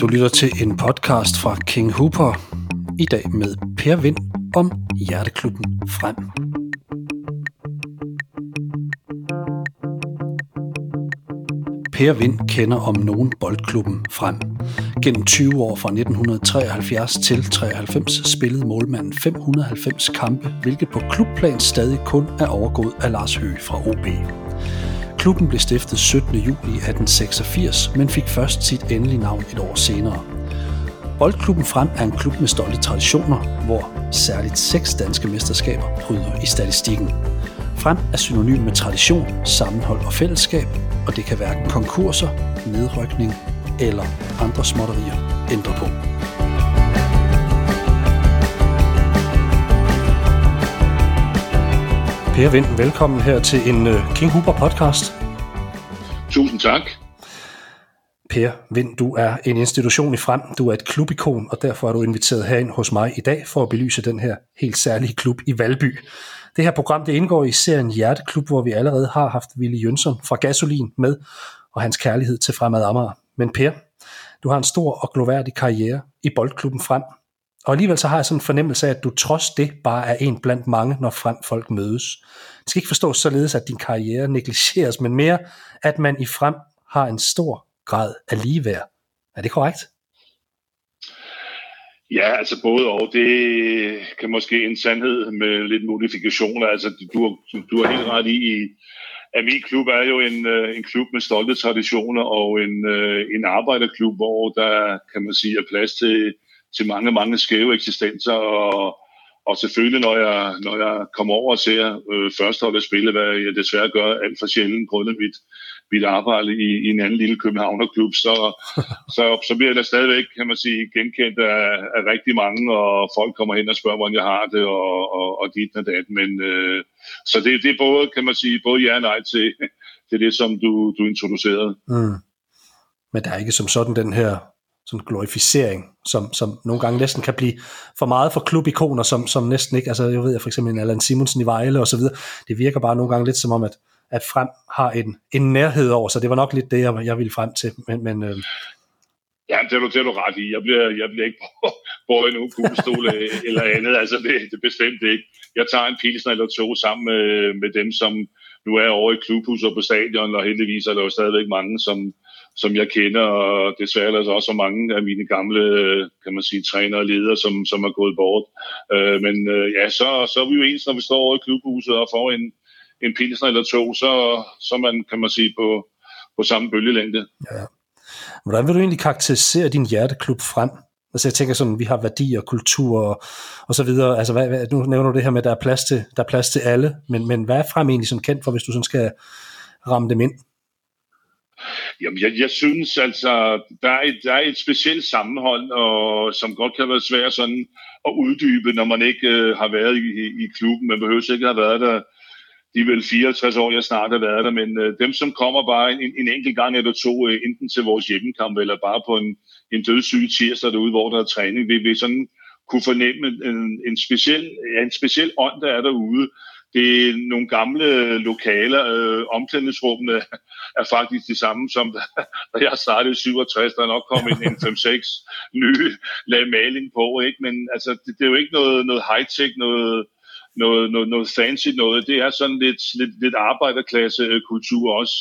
Du lytter til en podcast fra King Hooper. I dag med Per Vind om Hjerteklubben Frem. Per Vind kender om nogen boldklubben frem. Gennem 20 år fra 1973 til 93 spillede målmanden 590 kampe, hvilket på klubplan stadig kun er overgået af Lars Høgh fra OB. Klubben blev stiftet 17. juli 1886, men fik først sit endelige navn et år senere. Boldklubben Frem er en klub med stolte traditioner, hvor særligt seks danske mesterskaber bryder i statistikken. Frem er synonym med tradition, sammenhold og fællesskab, og det kan hverken konkurser, nedrykning eller andre småtterier ændre på. Per Vind, velkommen her til en øh, King Hooper podcast. Tusind tak. Per Vind, du er en institution i frem, du er et klubikon, og derfor er du inviteret herind hos mig i dag for at belyse den her helt særlige klub i Valby. Det her program det indgår i serien Hjerteklub, hvor vi allerede har haft Willy Jønsson fra Gasolin med, og hans kærlighed til Fremad Amager. Men Per, du har en stor og gloværdig karriere i boldklubben frem, og alligevel så har jeg sådan en fornemmelse af, at du trods det bare er en blandt mange, når frem folk mødes. Det skal ikke forstås således, at din karriere negligeres, men mere, at man i frem har en stor grad af ligeværd. Er det korrekt? Ja, altså både og. Det kan måske en sandhed med lidt modifikationer. Altså, du, du har helt ret i, at min klub er jo en, øh, en klub med stolte traditioner og en, øh, en arbejderklub, hvor der, kan man sige, er plads til, til mange, mange skæve eksistenser, og, og selvfølgelig, når jeg, når jeg kommer over og ser øh, førsteholdet spille, hvad jeg desværre gør alt for sjældent, grundet mit, mit arbejde i, i en anden lille Københavnerklub, så, så, så bliver jeg da stadigvæk, kan man sige, genkendt af, af rigtig mange, og folk kommer hen og spørger, hvordan jeg har det, og, og, og dit og dat. Men, øh, så det, det er både, kan man sige, både ja og nej til, til det, som du, du introducerede. Mm. Men der er ikke som sådan den her sådan glorificering, som, som nogle gange næsten kan blive for meget for klubikoner, som, som næsten ikke, altså jeg ved jeg for eksempel en Allan Simonsen i Vejle og så videre, det virker bare nogle gange lidt som om, at, at frem har en, en nærhed over, så det var nok lidt det, jeg, jeg ville frem til, men, men øh... Ja, det er, du, det er du ret i. Jeg bliver, jeg bliver ikke båret i nogen kuglestol eller andet. Altså, det, det bestemt ikke. Jeg tager en pilsner eller to sammen med, med dem, som nu er over i klubhuset og på stadion, og heldigvis er der jo stadigvæk mange, som, som jeg kender, og desværre altså også mange af mine gamle, kan man sige, trænere og ledere, som, som er gået bort. Øh, men øh, ja, så, så er vi jo ens, når vi står over i klubhuset og får en, en pilsner eller to, så, så man, kan man sige, på, på samme bølgelængde. Ja. Hvordan vil du egentlig karakterisere din hjerteklub frem? Altså jeg tænker sådan, vi har værdier, kultur og, og så videre. Altså hvad, hvad, nu nævner du det her med, at der er plads til, der er plads til alle, men, men hvad er frem egentlig sådan kendt for, hvis du sådan skal ramme dem ind? Jamen, jeg, jeg synes altså, der er, et, der er et specielt sammenhold, og, som godt kan være svært sådan at uddybe, når man ikke øh, har været i, i, i klubben. Man behøver ikke have været der de er vel 64 år, jeg snart har været der, men øh, dem, som kommer bare en, en enkelt gang eller to, øh, enten til vores hjemmekamp, eller bare på en, en dødssyg tirsdag derude, hvor der er træning, vil vi sådan kunne fornemme en, en, speciel, ja, en speciel ånd, der er derude, det er nogle gamle lokaler. Øh, omklædningsrummene er faktisk de samme som da jeg startede i 67. Der er nok kommet en, en 5-6 nye lag maling på. Ikke? Men altså, det, det er jo ikke noget, noget high-tech, noget, noget, noget, noget fancy noget. Det er sådan lidt, lidt, lidt arbejderklasse øh, kultur også.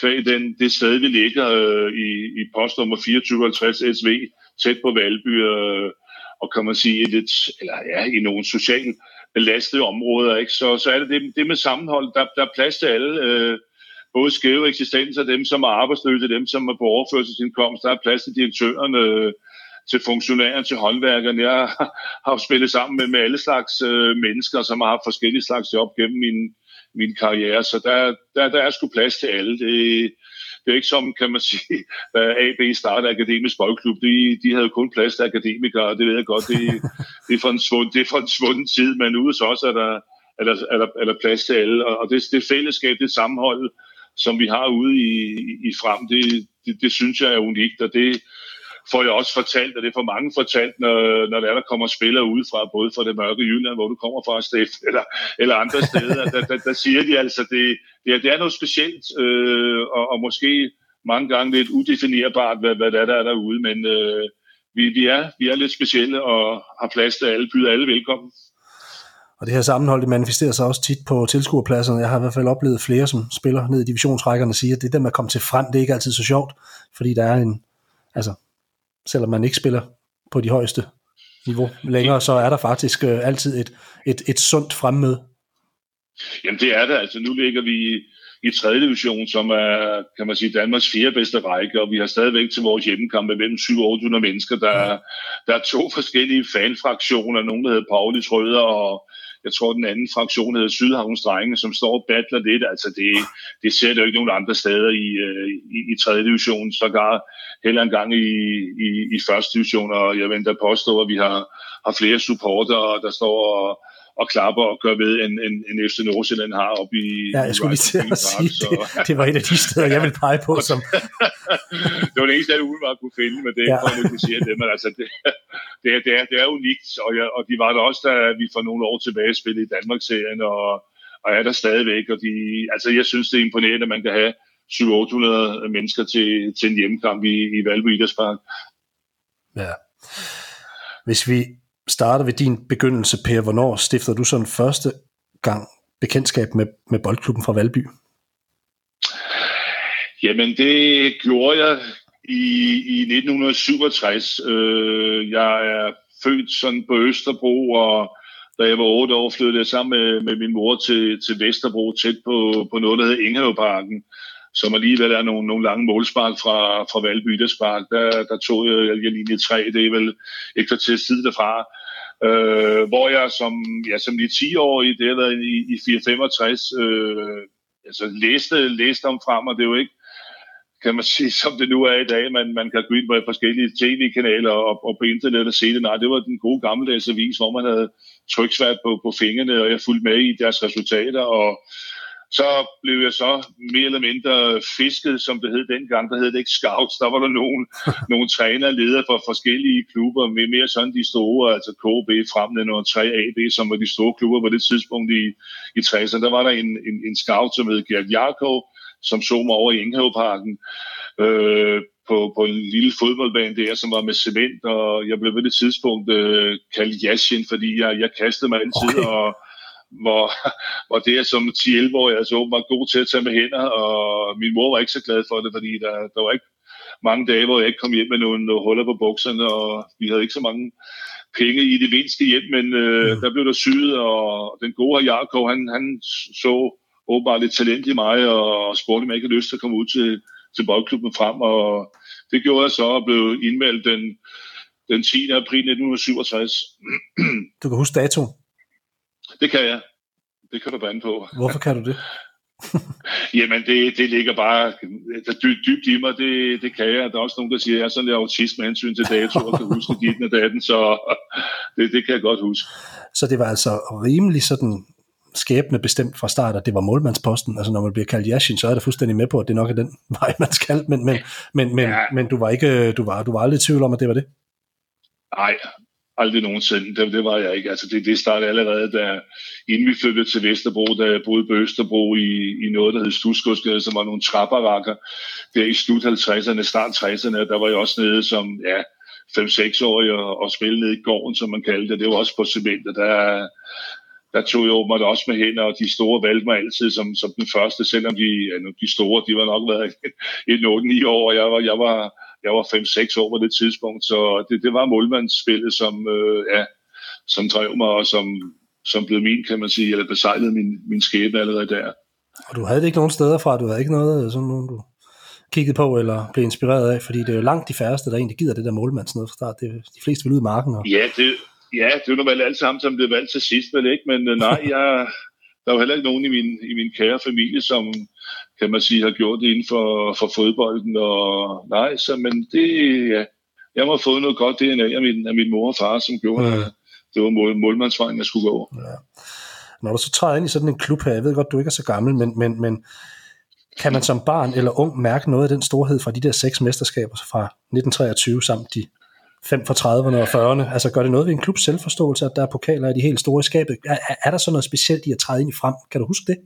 Kvæg den, det sted, vi ligger øh, i, i postnummer 2450 SV, tæt på Valby, øh, og kan man sige, lidt, eller ja, i nogle sociale belastede områder, ikke? Så, så er det det, det med sammenhold. Der, der er plads til alle, øh, både skæve eksistenser, dem som er arbejdsløse, dem som er på overførselsindkomst, der er plads til direktørerne, øh, til funktionæren, til håndværkerne. Jeg har spillet sammen med, med alle slags øh, mennesker, som har haft forskellige slags job gennem min, min karriere, så der, der, der er sgu plads til alle. Det, det er ikke som, kan man sige, da AB startede Akademisk Boldklub, de, de havde kun plads til akademikere, og det ved jeg godt, det, det, er, for en svund, det er for en svunden tid, men ude så også er der, er der, er der, er der plads til alle, og det, det fællesskab, det sammenhold, som vi har ude i, i frem, det, det, det synes jeg er unikt, og det, får jeg også fortalt, og det er for mange fortalt, når, når der, der kommer spillere udefra, både fra det mørke Jylland, hvor du kommer fra, Steff, eller, eller andre steder, der, der, der siger de altså, det, det, er, det er noget specielt, øh, og, og måske, mange gange lidt udefinerbart, hvad, hvad der der er derude, men øh, vi, vi, er, vi er lidt specielle og har plads til alle, byder alle velkommen. Og det her sammenhold, det manifesterer sig også tit på tilskuerpladserne. Jeg har i hvert fald oplevet flere, som spiller ned i divisionsrækkerne, siger, at det der med at komme til frem, det er ikke altid så sjovt, fordi der er en, altså, selvom man ikke spiller på de højeste niveau længere, så er der faktisk øh, altid et, et, et sundt fremmøde. Jamen det er det, altså nu ligger vi i 3. division, som er, kan man sige, Danmarks fjerde bedste række, og vi har stadigvæk til vores hjemmekampe mellem 7 800 mennesker. Der, ja. der er to forskellige fanfraktioner, nogen der hedder Paulis Røder, og jeg tror den anden fraktion hedder Sydhavns Drenge, som står og battler lidt. Altså det, det ser der jo ikke nogen andre steder i, øh, i, i 3. division, sågar heller en gang i, i, i 1. division, og jeg venter påstå, at vi har, har flere supporter, der står og og klapper og gør ved, en, en, en FC Nordsjælland har oppe i... Ja, jeg skulle lige til at sige, så. det, det var et af de steder, jeg vil pege på. Som... det var det eneste, jeg umiddelbart kunne finde, men det er ja. for at negligere det, men altså, det, det, er, det, er, det er unikt, og, jeg, og de var der også, da vi for nogle år tilbage spillede i Danmarksserien, og, og er der stadigvæk, og de, altså, jeg synes, det er imponerende, at man kan have 700-800 mennesker til, til en hjemmekamp i, i Valby Idrætspark. Ja. Hvis vi starter ved din begyndelse, Per. Hvornår stifter du sådan første gang bekendtskab med, med boldklubben fra Valby? Jamen, det gjorde jeg i, i 1967. Øh, jeg er født sådan på Østerbro, og da jeg var otte år, flyttede jeg sammen med, med min mor til, til Vesterbro, tæt på, på noget, der hedder Ingehavparken som alligevel er nogle, nogle lange målspark fra, fra Valby Idrætspark. Der, der tog jeg, jeg linje 3, det er vel et kvarter tid derfra øh, hvor jeg som, ja, som lige 10-årig, det har været i, i 465, øh, altså læste, læste om frem, og det er jo ikke, kan man sige, som det nu er i dag, man, man kan gå ind på forskellige tv-kanaler og, og på internet og se det. Nej, det var den gode gammeldags avis, hvor man havde tryksvært på, på fingrene, og jeg fulgte med i deres resultater, og så blev jeg så mere eller mindre fisket, som det hed dengang. Der hed det ikke scouts. Der var der nogle, nogle træner ledere for forskellige klubber, med mere sådan de store, altså KB, Fremden og 3AB, som var de store klubber på det tidspunkt i, i 60'erne. Der var der en, en, en scout, som hed Gert Jarkov, som så mig over i Inghaveparken. Øh, på, på en lille fodboldbane der, som var med cement, og jeg blev ved det tidspunkt øh, kaldt Yashin, fordi jeg, jeg kastede mig altid, okay. og hvor, hvor det er som 10-11 år, altså var god til at tage med hænder, og min mor var ikke så glad for det, fordi der, der var ikke mange dage, hvor jeg ikke kom hjem med nogle, nogle huller på bukserne, og vi havde ikke så mange penge i det vinske hjem, men øh, mm. der blev der syet, og den gode Jakob, han, han så åbenbart lidt talent i mig, og spurgte, om jeg ikke havde lyst til at komme ud til, til boldklubben frem, og det gjorde jeg så, og blev indmeldt den, den 10. april 1967. Du kan huske dato? Det kan jeg. Det kan du bande på. Hvorfor kan du det? Jamen, det, det ligger bare dybt, dybt i mig. Det, det kan jeg. Der er også nogen, der siger, at jeg er sådan lidt autist med hensyn til dato, og kan huske dit og daten, så det, det kan jeg godt huske. Så det var altså rimelig sådan skæbne bestemt fra start, at det var målmandsposten. Altså når man bliver kaldt Yashin, så er der fuldstændig med på, at det nok er den vej, man skal. Men, men, men, men, ja. men du var ikke, du var, du var aldrig i tvivl om, at det var det? Nej, Aldrig nogensinde. Det, det var jeg ikke. Altså det, det startede allerede, da, inden vi flyttede til Vesterbro, da jeg boede på Østerbro i, i noget, der hed Stusgårdsgade, som var nogle trapperakker. Der i slut 50'erne, start 60'erne, der var jeg også nede som, ja, 5-6-årig og, og spille nede i gården, som man kaldte det. Det var også på cement, og der, der tog jeg åbenbart også med hænder, og de store valgte mig altid som, som den første, selvom de, ja, de store, de var nok været i 8-9 år, og jeg var, jeg var jeg var 5-6 år på det tidspunkt, så det, det var målmandsspillet, som, øh, ja, som drev mig, og som, som blev min, kan man sige, eller besejlede min, min skæbne allerede der. Og du havde det ikke nogen steder fra, du havde ikke noget, sådan nogen, du kiggede på eller blev inspireret af, fordi det er jo langt de færreste, der egentlig gider det der målmands noget fra start. Det, de fleste vil ud i marken. Og... Ja, det, ja, det er jo vel alt sammen, som blev valgt til sidst, vel ikke? Men øh, nej, jeg, der er jo heller ikke nogen i min, i min kære familie, som, kan man sige, har gjort det inden for, for fodbolden. Og nej, så, men det, ja, jeg må have fået noget godt DNA af min, af min mor og far, som gjorde, ja. at det var mål, målmandsvejen, jeg skulle gå. Ja. Når du så træder ind i sådan en klub her, jeg ved godt, du ikke er så gammel, men, men, men kan man som barn eller ung mærke noget af den storhed fra de der seks mesterskaber fra 1923 samt de fem fra 30'erne og 40'erne? Altså gør det noget ved en klubs selvforståelse, at der er pokaler af de helt store skabet? Er, er der så noget specielt i at træde ind i frem? Kan du huske det?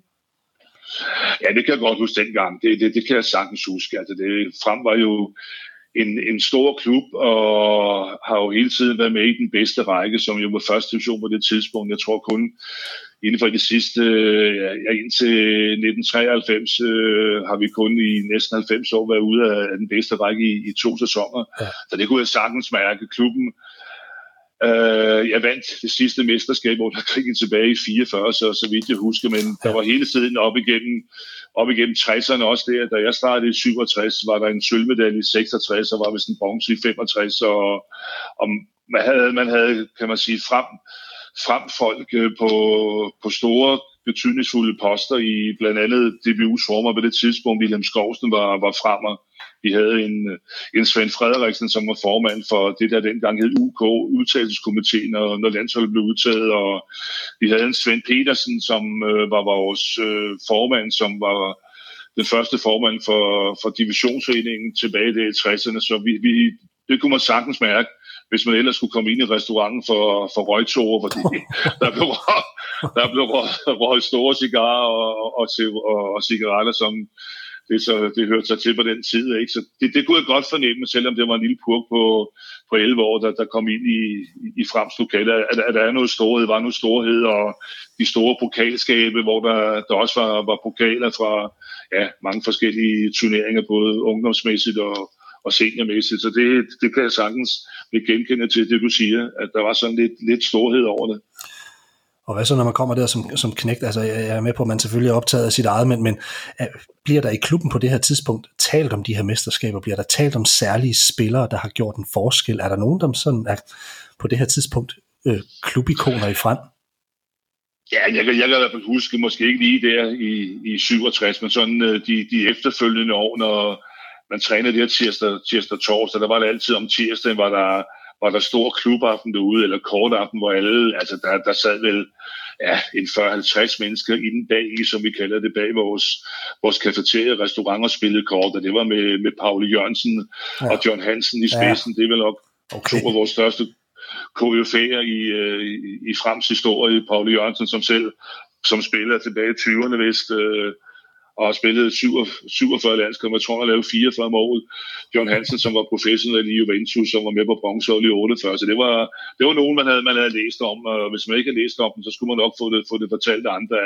Ja, det kan jeg godt huske dengang. Det, det, det kan jeg sagtens huske. Altså, det, frem var jo en, en stor klub, og har jo hele tiden været med i den bedste række, som jo var første division på det tidspunkt. Jeg tror kun inden for de sidste, ja, indtil 1993, øh, har vi kun i næsten 90 år været ude af den bedste række i, i to sæsoner. Ja. Så det kunne jeg sagtens mærke. Klubben Øh, jeg vandt det sidste mesterskab under krigen tilbage i 44, så, så vidt jeg husker, men ja. der var hele tiden op igennem, op igennem 60'erne også der. Da jeg startede i 67, var der en sølvmedalje i 66, og var vist en bronze i 65, og, og man, havde, man havde, kan man sige, frem, frem folk øh, på, på store betydningsfulde poster i blandt andet DBU's former på det tidspunkt. William Skovsen var, var fremmer. Vi havde en, en Svend Frederiksen, som var formand for det, der dengang hed UK, udtagelseskomiteen, når, når landsholdet blev udtaget, og vi havde en Svend Petersen, som øh, var vores øh, formand, som var den første formand for, for divisionsforeningen tilbage i 60'erne, så vi, vi, det kunne man sagtens mærke, hvis man ellers skulle komme ind i restauranten for, for røgtårer, fordi der blev, der blev røget store cigarer og, og, og, og cigaretter, som det, så, det hørte sig til på den tid. Ikke? Så det, det kunne jeg godt fornemme, selvom det var en lille purk på, på 11 år, der, der kom ind i, i Frems lokale, at, at der er noget storhed, var noget storhed, og de store pokalskabe, hvor der, der også var, var pokaler fra ja, mange forskellige turneringer, både ungdomsmæssigt og, og seniormæssigt. Så det, det kan jeg sagtens genkende til det, du siger, at der var sådan lidt, lidt storhed over det. Og hvad så, når man kommer der som, som knægt? Altså, jeg er med på, at man selvfølgelig er optaget af sit eget, men, men øh, bliver der i klubben på det her tidspunkt talt om de her mesterskaber? Bliver der talt om særlige spillere, der har gjort en forskel? Er der nogen, der sådan er på det her tidspunkt øh, klubikoner i frem? Ja, jeg kan, jeg kan i hvert fald huske, måske ikke lige der i, i 67, men sådan øh, de, de efterfølgende år, når man trænede der tirsdag, tirsdag torsdag, der var det altid om tirsdagen, var der var der stor klubaften derude, eller kortaften, hvor alle, altså der, der sad vel ja, en 40-50 mennesker inden bag i, som vi kalder det, bag vores, vores kafeteria, restaurant og spillede kort, og det var med, med Paul Jørgensen ja. og John Hansen i spidsen. Ja. Det er vel nok okay. to af vores største koryfærer i, øh, i, i Frems historie. Paul Jørgensen som selv, som spiller tilbage i 20'erne vist, øh, og har spillet 47 landskampe. Jeg tror, han lavede 44 mål. John Hansen, som var professionel i Juventus, som var med på bronzehold i 48. Så det var, det var nogen, man havde, man havde læst om. Og hvis man ikke havde læst om dem, så skulle man nok få det, få det fortalt af andre.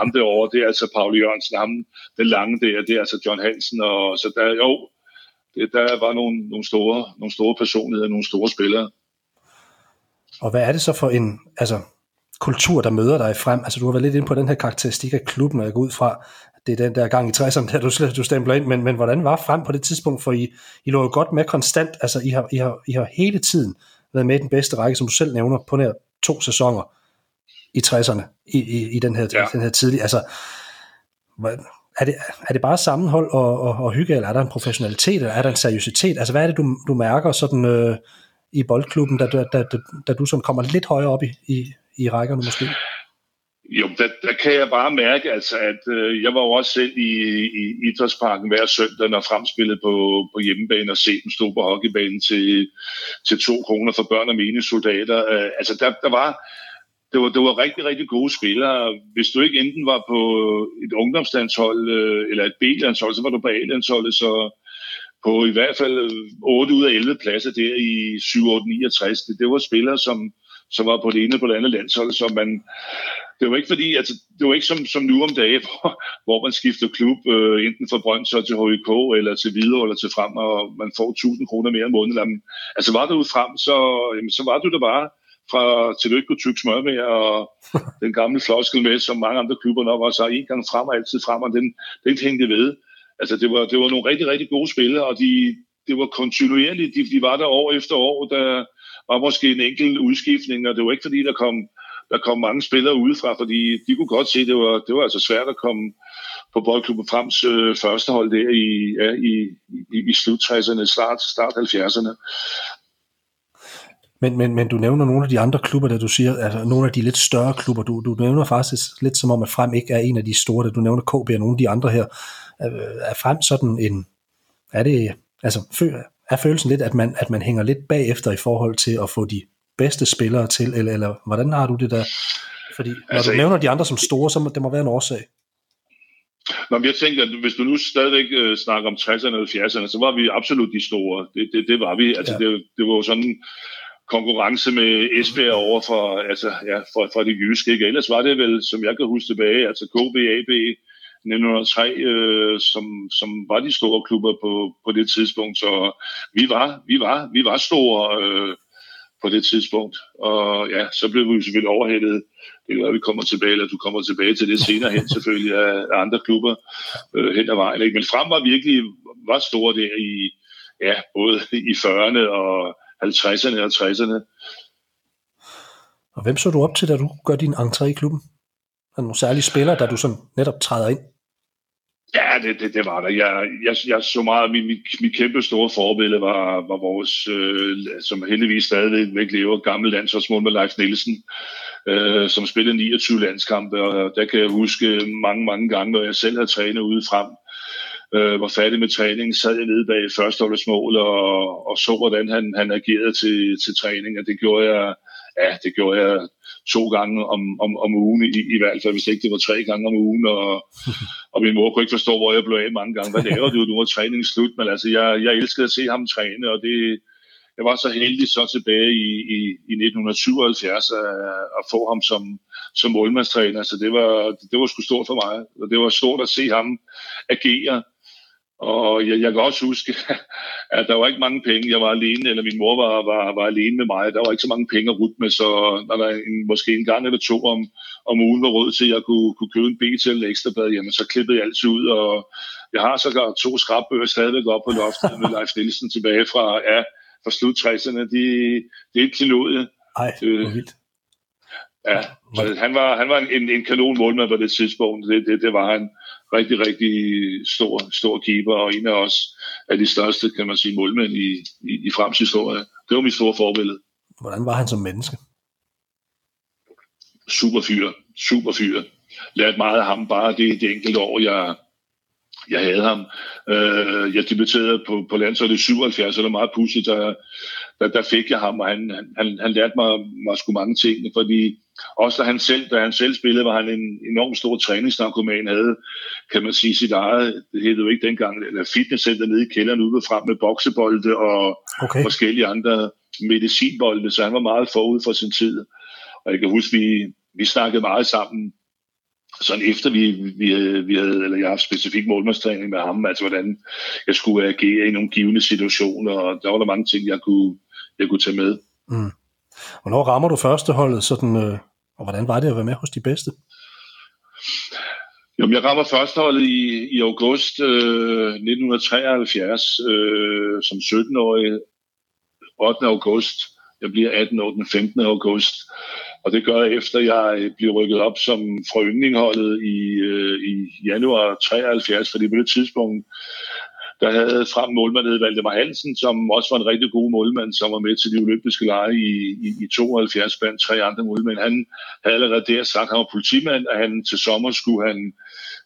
ham derovre, det er altså Paul Jørgensen. Ham, den lange der, det er altså John Hansen. Og, så der, jo, det, der var nogle, nogle, store, nogle store personligheder, nogle store spillere. Og hvad er det så for en, altså kultur, der møder dig frem? Altså du har været lidt inde på den her karakteristik af klubben, og jeg går ud fra, det er den der gang i 60'erne, der du, du stempler ind, men, men hvordan var frem på det tidspunkt, for I, I lå jo godt med konstant, altså I har, I, har, I har hele tiden været med i den bedste række, som du selv nævner, på nær to sæsoner i 60'erne, i, i, i den her, ja. den her tidlige, altså er det, er det bare sammenhold og, og, og hygge, eller er der en professionalitet, eller er der en seriøsitet? Altså hvad er det, du, du mærker sådan øh, i boldklubben, da, da, da, da du sådan kommer lidt højere op i, i, i rækkerne måske? Jo, der, der kan jeg bare mærke, altså, at øh, jeg var jo også selv i, i idrætsparken hver søndag, når fremspillet på, på hjemmebane og se dem stå på hockeybanen til, til to kroner for børn og menesoldater. Øh, altså, der, der var, det var, det var rigtig, rigtig gode spillere. Hvis du ikke enten var på et ungdomslandshold øh, eller et B-landshold, så var du på A-landsholdet, så på i hvert fald 8 ud af 11 pladser der i 7, 8, 69. Det, det var spillere, som, som var på det ene på det andet landshold, så man, det var ikke fordi, altså, det var ikke som, som nu om dagen, hvor, hvor man skifter klub, øh, enten fra Brøndshøj til HIK, eller til Hvidovre, eller til Frem, og man får 1000 kroner mere om måneden. Altså var du frem, så, jamen, så var du der bare fra tillykke på tyk smør med, og den gamle floskel med, som mange andre klubber nok også har, en gang frem og altid frem, og den, den hængte ved. Altså det var, det var nogle rigtig, rigtig gode spillere, og de, det var kontinuerligt, de, de var der år efter år, der var måske en enkelt udskiftning, og det var ikke fordi, der kom der kom mange spillere udefra, fordi de kunne godt se, at det var, det var altså svært at komme på boldklubben Frems øh, første hold der i, ja, i, i, i slut 60'erne, start, start 70'erne. Men, men, men du nævner nogle af de andre klubber, der du siger, altså nogle af de lidt større klubber. Du, du nævner faktisk lidt som om, at Frem ikke er en af de store, der du nævner KB og nogle af de andre her. Øh, er Frem sådan en, er det, altså er følelsen lidt, at man, at man hænger lidt bagefter i forhold til at få de bedste spillere til, eller, eller hvordan har du det der? Fordi når altså, du nævner de andre som store, så må det må være en årsag. Nå, men jeg tænker, at hvis du nu stadigvæk øh, snakker om 60'erne og 70'erne, så var vi absolut de store. Det, det, det var vi. Altså, ja. det, det var jo sådan konkurrence med Esbjerg over for, altså, ja, for, for det jyske. Ikke? Ellers var det vel, som jeg kan huske tilbage, altså KB, AB, 1903, øh, som, som var de store klubber på, på det tidspunkt. Så vi var, vi var, vi var store øh, på det tidspunkt. Og ja, så blev vi selvfølgelig overhældet. Det er vi kommer tilbage, eller du kommer tilbage til det senere hen selvfølgelig af, af andre klubber øh, hen ad vejen. Ikke? Men frem var virkelig var store der i, ja, både i 40'erne og 50'erne og 60'erne. Og hvem så du op til, da du gør din entré i klubben? Er der nogle særlige spillere, der du sådan netop træder ind? Ja, det, det, det var der. Jeg, jeg, jeg så meget, min, min, min kæmpe store forbillede var, var vores, øh, som heldigvis stadigvæk lever, gammel landsholdsmål med Leif Nielsen, øh, som spillede 29 landskampe, og der kan jeg huske mange, mange gange, når jeg selv havde trænet ude frem, øh, var færdig med træningen, sad jeg nede bag førsteholdsmål og, og så, hvordan han, han agerede til, til træning, og det gjorde jeg, ja, det gjorde jeg to gange om, om, om ugen i, i hvert fald, hvis ikke det var tre gange om ugen, og, og min mor kunne ikke forstå, hvor jeg blev af mange gange. Hvad laver du? Nu var træningen slut, men altså, jeg, jeg elskede at se ham træne, og det, jeg var så heldig så tilbage i, i, i 1977 at, øh, at få ham som, som målmandstræner, så det var, det var sgu stort for mig, og det var stort at se ham agere, og jeg, jeg kan også huske, at der var ikke mange penge. Jeg var alene, eller min mor var, var, var alene med mig. Der var ikke så mange penge at rute med, så når der en, måske en gang eller to om, om ugen var råd til, at jeg kunne, kunne købe en BT eller ekstra bad, jamen så klippede jeg altid ud. Og jeg har så to skrabbøger stadigvæk op på loftet med Leif Nielsen tilbage fra, ja, fra slut 60'erne. De, det er ikke klinodie. Ej, hvor øh, vildt. Ja, så han var, han var en, en kanon målmand på det tidspunkt. Det, det, det var han rigtig, rigtig stor, stor keeper, og en af os af de største, kan man sige, målmænd i, i, i Frems historie. Det var mit store forbillede. Hvordan var han som menneske? Super fyr, super fyr. Lærte meget af ham, bare det, det enkelte år, jeg, jeg havde ham. Øh, jeg debuterede på, på landsholdet i 77, så det var meget pudsigt, der, der, der fik jeg ham, og han, han, han lærte mig, mig sgu mange ting, fordi også da han selv, da han selv spillede, var han en enormt stor træningsnarkoman, havde, kan man sige, sit eget, det hed jo ikke dengang, eller fitnesscenter nede i kælderen ude frem med boksebolde og okay. forskellige andre medicinbolde, så han var meget forud for sin tid. Og jeg kan huske, vi, vi snakkede meget sammen, sådan efter vi, vi, havde, vi havde, eller jeg haft specifik målmandstræning med ham, altså hvordan jeg skulle agere i nogle givende situationer, og der var der mange ting, jeg kunne, jeg kunne tage med. Mm. Hvornår rammer du førsteholdet, sådan, øh, og hvordan var det at være med hos de bedste? Jamen, jeg rammer førsteholdet i, i august øh, 1973 øh, som 17-årig. 8. august. Jeg bliver 18 år den 15. august. Og det gør jeg efter, jeg bliver rykket op som fra yndlingholdet i, øh, i januar 73, fordi på det tidspunkt der havde frem målmand hed Valdemar Hansen, som også var en rigtig god målmand, som var med til de olympiske lege i, i, i 72 blandt tre andre målmænd. Han havde allerede der sagt, at han var politimand, og han til sommer skulle han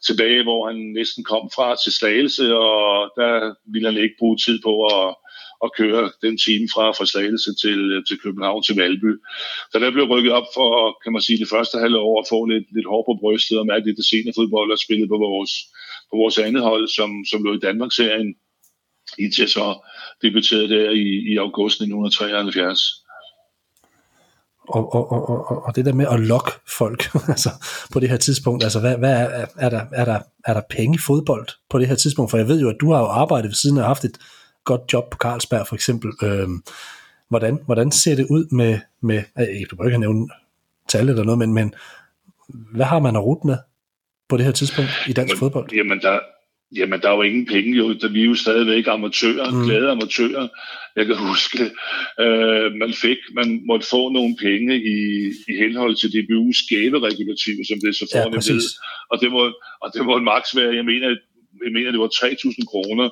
tilbage, hvor han næsten kom fra til Slagelse, og der ville han ikke bruge tid på at, at køre den time fra, fra Slagelse til, til København til Valby. Så der blev rykket op for, kan man sige, det første halve år at få lidt, lidt hår på brystet og mærke lidt det senere fodbold og spille på vores på vores andet hold, som, som lå i Danmarksserien, indtil så debuterede der i, i august 1973. Og, og, og, og, og det der med at lokke folk altså på det her tidspunkt, altså hvad, hvad er, er, der, er, der, er der penge i fodbold på det her tidspunkt? For jeg ved jo, at du har jo arbejdet ved siden og haft et godt job på Carlsberg for eksempel. Øhm, hvordan, hvordan ser det ud med, med øh, du må ikke nævne tal eller noget, men, men hvad har man at rute med på det her tidspunkt i dansk jamen, fodbold? Jamen, der, jamen, der er jo ingen penge, jo. Vi er jo stadigvæk amatører, mm. glade amatører. Jeg kan huske, øh, man fik, man måtte få nogle penge i, i henhold til DBU's gaveregulativ, som det så fornemt ja, Og det må, og det må en maks være, jeg mener, jeg mener, det var 3.000 kroner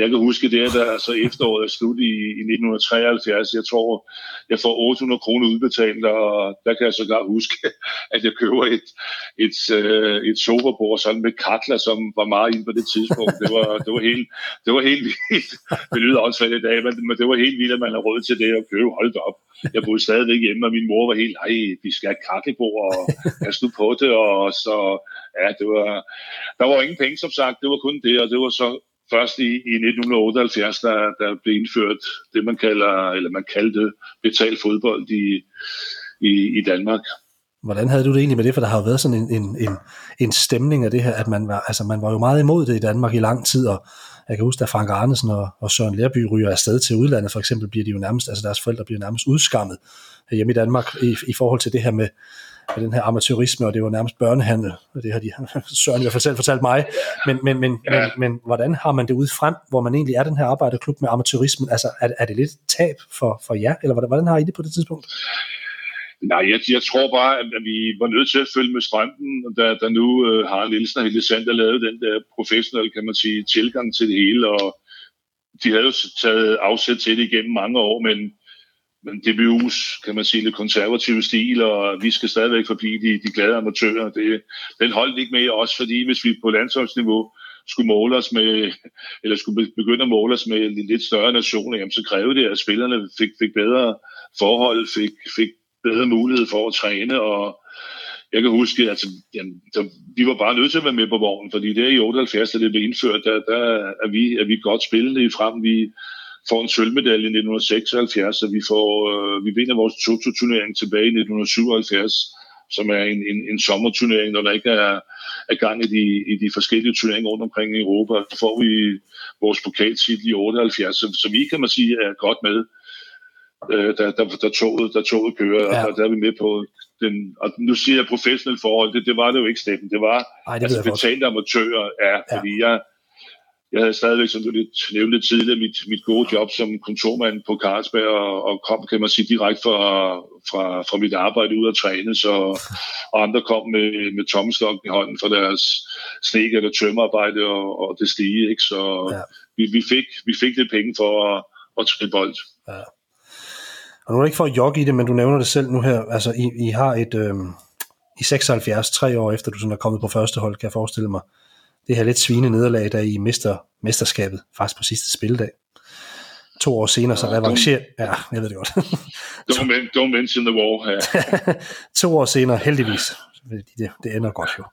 jeg kan huske det, der altså efteråret er slut i, i 1973. Jeg tror, jeg får 800 kroner udbetalt, og der kan jeg så godt huske, at jeg køber et, et, øh, et sofabord sådan med katler, som var meget inde på det tidspunkt. Det var, det var, helt, det var helt vildt. Det lyder også i dag, men, men det var helt vildt, at man har råd til det at købe. Hold op. Jeg boede stadigvæk hjemme, og min mor var helt, ej, vi skal have kakkelbord, og jeg stod på det, og så, ja, det var, der var ingen penge, som sagt, det var kun det, og det var så først i, i 1978, der, der blev indført det, man kalder, eller man kaldte betalt fodbold i, i, i Danmark. Hvordan havde du det egentlig med det? For der har jo været sådan en, en, en, en stemning af det her, at man var, altså man var jo meget imod det i Danmark i lang tid, og jeg kan huske, at Frank Arnesen og, og Søren Lærby ryger afsted til udlandet, for eksempel bliver de jo nærmest, altså deres forældre bliver nærmest udskammet hjemme i Danmark i, i forhold til det her med, med den her amatørisme, og det var nærmest børnehandel, og det har de Søren i hvert fald selv fortalt mig. Men, men, men, ja. men, men hvordan har man det ud frem, hvor man egentlig er den her arbejderklub med amatørismen? Altså, er, er det lidt tab for, for jer, eller hvordan, hvordan har I det på det tidspunkt? Nej, jeg, jeg tror bare, at vi var nødt til at følge med strømpen, da, der nu øh, har Nielsen og Helle Sander lavet den der professionelle, kan man sige, tilgang til det hele, og de havde jo taget afsæt til det igennem mange år, men men DBU's, kan man sige, lidt konservative stil, og vi skal stadigvæk forblive de, de glade amatører. Det, den holdt ikke med os, fordi hvis vi på landsholdsniveau skulle måle os med, eller skulle begynde at måle os med en lidt større nationer, jamen så krævede det, at spillerne fik, fik bedre forhold, fik, fik bedre mulighed for at træne, og jeg kan huske, at altså, jamen, så, vi var bare nødt til at være med på vognen, fordi det er i 78, da det blev indført, der, der er, vi, er vi godt spillende i frem. Vi, får en sølvmedalje i 1976, og vi, får, øh, vi vinder vores Toto-turnering tilbage i 1977, som er en, en, en sommerturnering, når der ikke er, er gang i de, i de forskellige turneringer rundt omkring i Europa. Så får vi vores pokaltitel i 78, så, så vi kan man sige er godt med, øh, der, der, der, toget, der toget kører, ja. og der, er vi med på den, og nu siger jeg professionelle forhold, det, det var det jo ikke, Steffen. Det var Ej, det altså betalte amatører, ja, ja. fordi jeg, jeg havde stadigvæk, som du lidt nævnte tidligere, mit, mit gode job som kontormand på Carlsberg, og, og kom, kan man sige, direkte fra, fra, fra mit arbejde ud at træne, så, og andre kom med, med tommestokken i hånden for deres snek- eller tømmerarbejde og, og det stige, ikke? så ja. vi, vi, fik, vi fik lidt penge for at, at træne bold. Ja. Og nu er det ikke for at jogge i det, men du nævner det selv nu her, altså I, I har et, øh, i 76, tre år efter du sådan er kommet på første hold, kan jeg forestille mig, det her lidt svine nederlag, da I mister mesterskabet faktisk på sidste spildag. To år senere, så revancherer... Ja, jeg ved det godt. don't, men, don't mention the war. Ja. to år senere, heldigvis, det, det ender godt jo,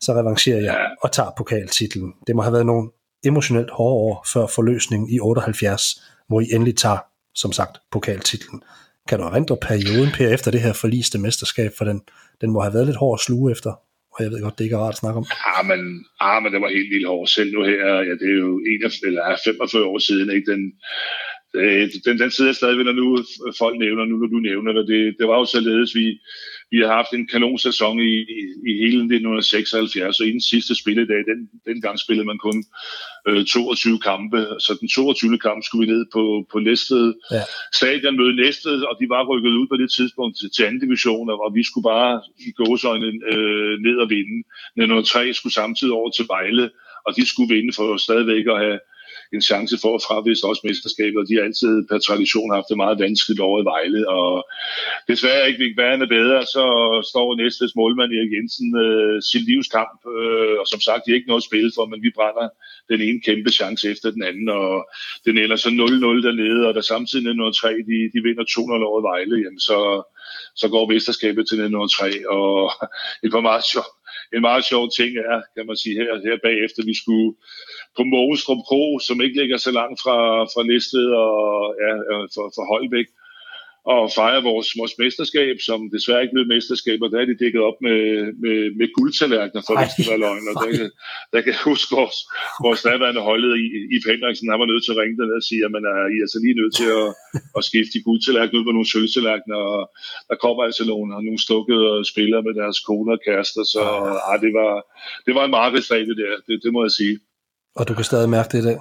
så revancherer jeg ja. og tager pokaltitlen. Det må have været nogle emotionelt hårde år før forløsningen i 78, hvor I endelig tager, som sagt, pokaltitlen. Kan du erindre perioden, Per, efter det her forliste mesterskab, for den, den må have været lidt hård at sluge efter? Og jeg ved godt, det ikke er rart at snakke om. Ja, men, ah, men det var helt vildt hårdt. Selv nu her, ja, det er jo 41, eller 45 år siden, ikke? Den, øh, den, den sidder stadigvæk, når nu folk nævner, nu når du nævner det. Det, det var jo således, vi, vi har haft en kanonsæson i, i, i hele 1976, og i den sidste spilledag, den, den gang spillede man kun øh, 22 kampe. Så den 22. kamp skulle vi ned på, på Næstved ja. stadion møde Næstved, og de var rykket ud på det tidspunkt til, til anden division, og vi skulle bare i gåsøjne øh, ned og vinde. 1903 skulle samtidig over til Vejle, og de skulle vinde for stadigvæk at have en chance for at fravise også mesterskabet, og de har altid per tradition haft det meget vanskeligt over i Vejle, og desværre ikke vil Værende bedre, så står næstes målmand Erik Jensen øh, sin livskamp, øh, og som sagt, de er ikke noget spil for, men vi brænder den ene kæmpe chance efter den anden, og den ender så 0-0 dernede, og der samtidig 1903, de, de vinder 2-0 over Vejle, jamen så, så går mesterskabet til 1903, og et par meget sjovt en meget sjov ting er, kan man sige, her, her bagefter, vi skulle på Mogenstrup Kro, som ikke ligger så langt fra, fra Næstved og ja, øh, for, for Holbæk, og fejre vores, vores mesterskab, som desværre ikke blev mesterskab, og der er de dækket op med, med, med guldtallerkener, for det skal være løgn. Og der, der kan jeg huske vores, vores daværende holdet i, i Pendriksen, han var nødt til at ringe den og sige, at man er, I er altså lige nødt til at, at skifte de guldtallerkener ud på nogle sølvtallerkener, og der kommer altså nogle, nogle stukkede spillere med deres kone og kærester, så ah, det, var, det var en markedsdag, det der, det, det må jeg sige. Og du kan stadig mærke det i dag?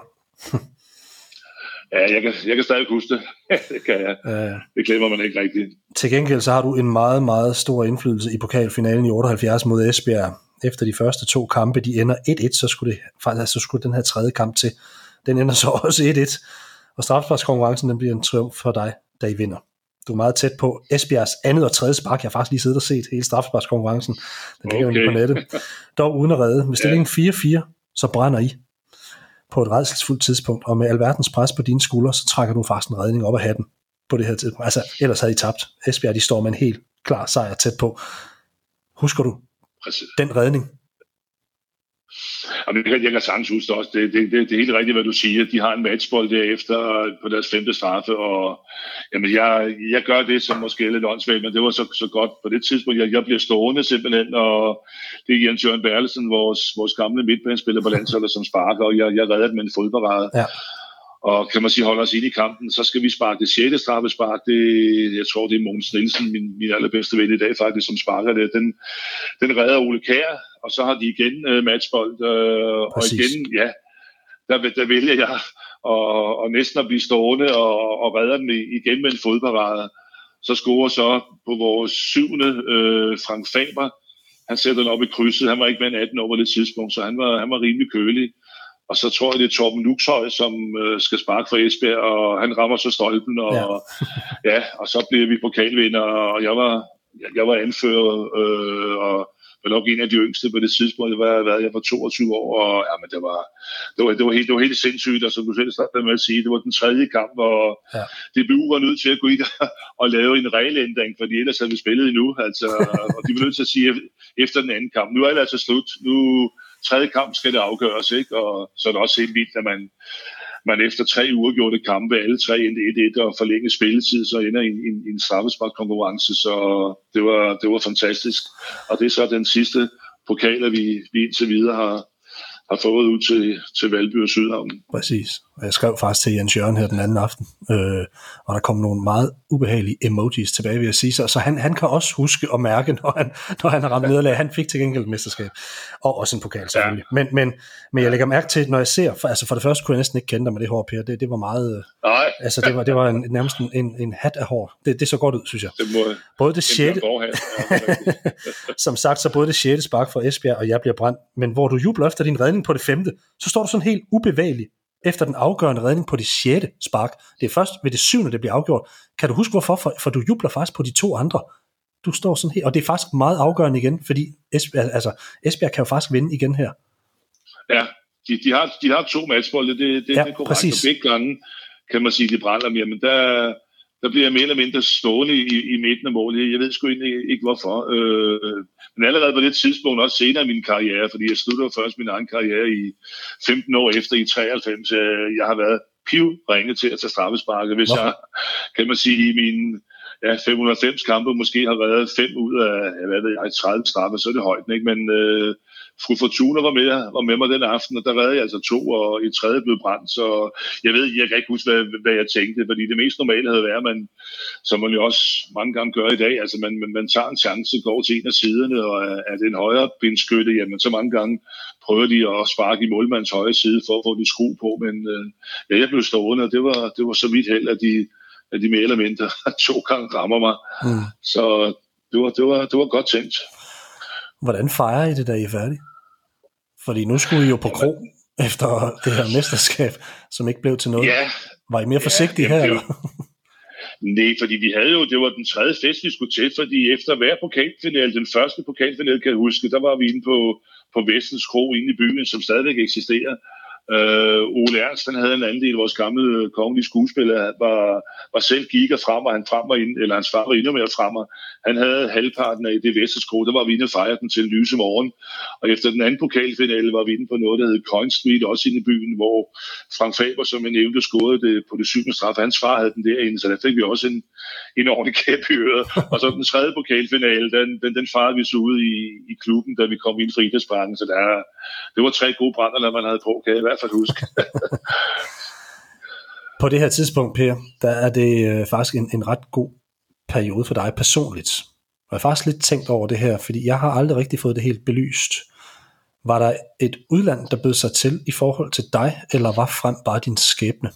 Ja, jeg kan, jeg kan stadig huske det. det kan jeg. Ja. Det glemmer man ikke rigtigt. Til gengæld så har du en meget, meget stor indflydelse i pokalfinalen i 78 mod Esbjerg. Efter de første to kampe, de ender 1-1, så skulle, det, faktisk, så skulle den her tredje kamp til. Den ender så også 1-1, og straffesparkskonkurrencen den bliver en triumf for dig, da I vinder. Du er meget tæt på Esbjergs andet og tredje spark. Jeg har faktisk lige siddet og set hele straffesparkskonkurrencen. Den ligger okay. jo på nettet. Dog uden at redde. Med stillingen 4-4, så brænder I på et redselsfuldt tidspunkt, og med alverdens pres på dine skuldre, så trækker du faktisk en redning op af hatten på det her tidspunkt. Altså, ellers havde I tabt. Esbjerg, de står med en helt klar sejr tæt på. Husker du Præcis. den redning? Og jeg, kan, jeg kan sagtens huske også. Det, det, det, det er helt rigtigt, hvad du siger. De har en matchbold derefter på deres femte straffe, og jamen, jeg, jeg gør det, som måske er lidt åndssvagt, men det var så, så godt på det tidspunkt. Jeg, jeg bliver stående simpelthen, og det er Jens Jørgen Berlesen, vores, vores gamle midtbanespiller på landsholdet, som sparker, og jeg, jeg redder med en fodparade. Ja. Og kan man sige, holder os ind i kampen, så skal vi sparke det sjette straffespark. Det, jeg tror, det er Mogens Nielsen, min, min allerbedste ven i dag faktisk, som sparker det. Den, den redder Ole Kær, og så har de igen uh, matchbold. Uh, og igen, ja, der, der vælger jeg og, og næsten at blive stående og, og redder den igen med en fodparade. Så scorer så på vores syvende uh, Frank Faber. Han sætter den op i krydset. Han var ikke mere end 18 år på det tidspunkt, så han var, han var rimelig kølig. Og så tror jeg, det er Torben Luxhøj, som øh, skal sparke for Esbjerg, og han rammer så stolpen, og, ja. ja, og så bliver vi pokalvinder, og jeg var, jeg var anfører, øh, og var nok en af de yngste på det tidspunkt. Jeg var, hvad, jeg var 22 år, og ja, men det var, det var, det var, helt, det var helt sindssygt, og som du selv startede med at sige, det var den tredje kamp, hvor ja. DBU var nødt til at gå ind og lave en regelændring, fordi ellers havde vi spillet endnu, altså, og de var nødt til at sige efter den anden kamp, nu er det altså slut, nu, tredje kamp skal det afgøres, ikke? og så er det også helt vildt, at man, man efter tre uger gjorde det kampe, alle tre endte 1-1 og forlænge spilletid, så ender i en, en, en straffesparkkonkurrence, så det var, det var fantastisk. Og det er så den sidste pokal, vi, vi indtil videre har, har fået ud til, til Valby og Sydhavn. Præcis. Og jeg skrev faktisk til Jens Jørgen her den anden aften, øh, og der kom nogle meget ubehagelige emojis tilbage, vil jeg sige. Så, så han, han kan også huske og mærke, når han, når han har ramt nederlag. Han fik til gengæld mesterskab, og også en pokal selvfølgelig. Ja. Men, men, men jeg lægger mærke til, når jeg ser, for, altså for det første kunne jeg næsten ikke kende dig med det hår, Per. Det, det var meget... Nej. Altså det var, det var en, nærmest en, en hat af hår. Det, det så godt ud, synes jeg. Det må, både det sjette... som sagt, så både det sjette spark for Esbjerg, og jeg bliver brændt, men hvor du jubler efter din redning på det femte, så står du sådan helt ubevægelig efter den afgørende redning på det sjette spark. Det er først ved det syvende, det bliver afgjort. Kan du huske hvorfor? For, for du jubler faktisk på de to andre. Du står sådan her, og det er faktisk meget afgørende igen, fordi Esbjerg, altså, Esbjerg kan jo faktisk vinde igen her. Ja, de, de, har, de har to matchbolde, det, det, ja, det er korrekt. Præcis. Og begge gange kan man sige, de brænder mere, men der, der bliver jeg mere eller mindre stående i, i midten af målet. Jeg ved sgu egentlig ikke, hvorfor. Øh, men allerede på det tidspunkt, også senere i min karriere, fordi jeg sluttede først min egen karriere i 15 år efter i 93. Øh, jeg har været piv ringe til at tage straffesparket, hvis jeg, kan man sige, i mine ja, 590 kampe måske har været fem ud af, hvad ved jeg, 30 straffe, så er det højt, ikke? Men øh, fru Fortuna var med, var med mig den aften, og der redde jeg altså to, og i tredje blev brændt, så jeg ved, jeg kan ikke huske, hvad, hvad jeg tænkte, fordi det mest normale havde været, man, som man jo også mange gange gør i dag, altså man, man, man tager en chance, går til en af siderne, og er, er det en højre bindskytte, jamen så mange gange prøver de at sparke i målmands højre side for at få det skru på, men øh, ja, jeg blev stående, og det var, det var så vidt held, at de, at de mere eller mindre to gange rammer mig. Mm. Så det var, det, var, det var godt tænkt. Hvordan fejrer I det, da I er færdige? Fordi nu skulle I jo på kro efter det her mesterskab, som ikke blev til noget. Ja, var I mere forsigtige ja, her? Eller? Nej, fordi vi havde jo, det var den tredje fest, vi skulle til, fordi efter hver pokalfinale, den første pokalfinale, kan jeg huske, der var vi inde på, på Vestens Kro inde i byen, som stadigvæk eksisterer. Øh, Ole Ernst, han havde en anden del af vores gamle kongelige skuespiller, var, var selv gik og frem, og han frem og ind, eller hans far var endnu mere frem, han havde halvparten af det Vesterskro, der var vi inde og fejre den til lyse morgen. Og efter den anden pokalfinale var vi inde på noget, der hed Coin Street, også inde i byen, hvor Frank Faber, som jeg nævnte, scorede det på det syvende straf. Hans far havde den derinde, så der fik vi også en, en ordentlig kæp i øret. Og så den tredje pokalfinale, den, den, den farede vi så ud i, i klubben, da vi kom ind fra idrætsparken. Så der, det var tre gode brænder, man havde på, kan jeg hvert fald huske. på det her tidspunkt, Per, der er det øh, faktisk en, en ret god periode for dig personligt. Og jeg har faktisk lidt tænkt over det her, fordi jeg har aldrig rigtig fået det helt belyst. Var der et udland, der bød sig til i forhold til dig, eller var frem bare din skæbne?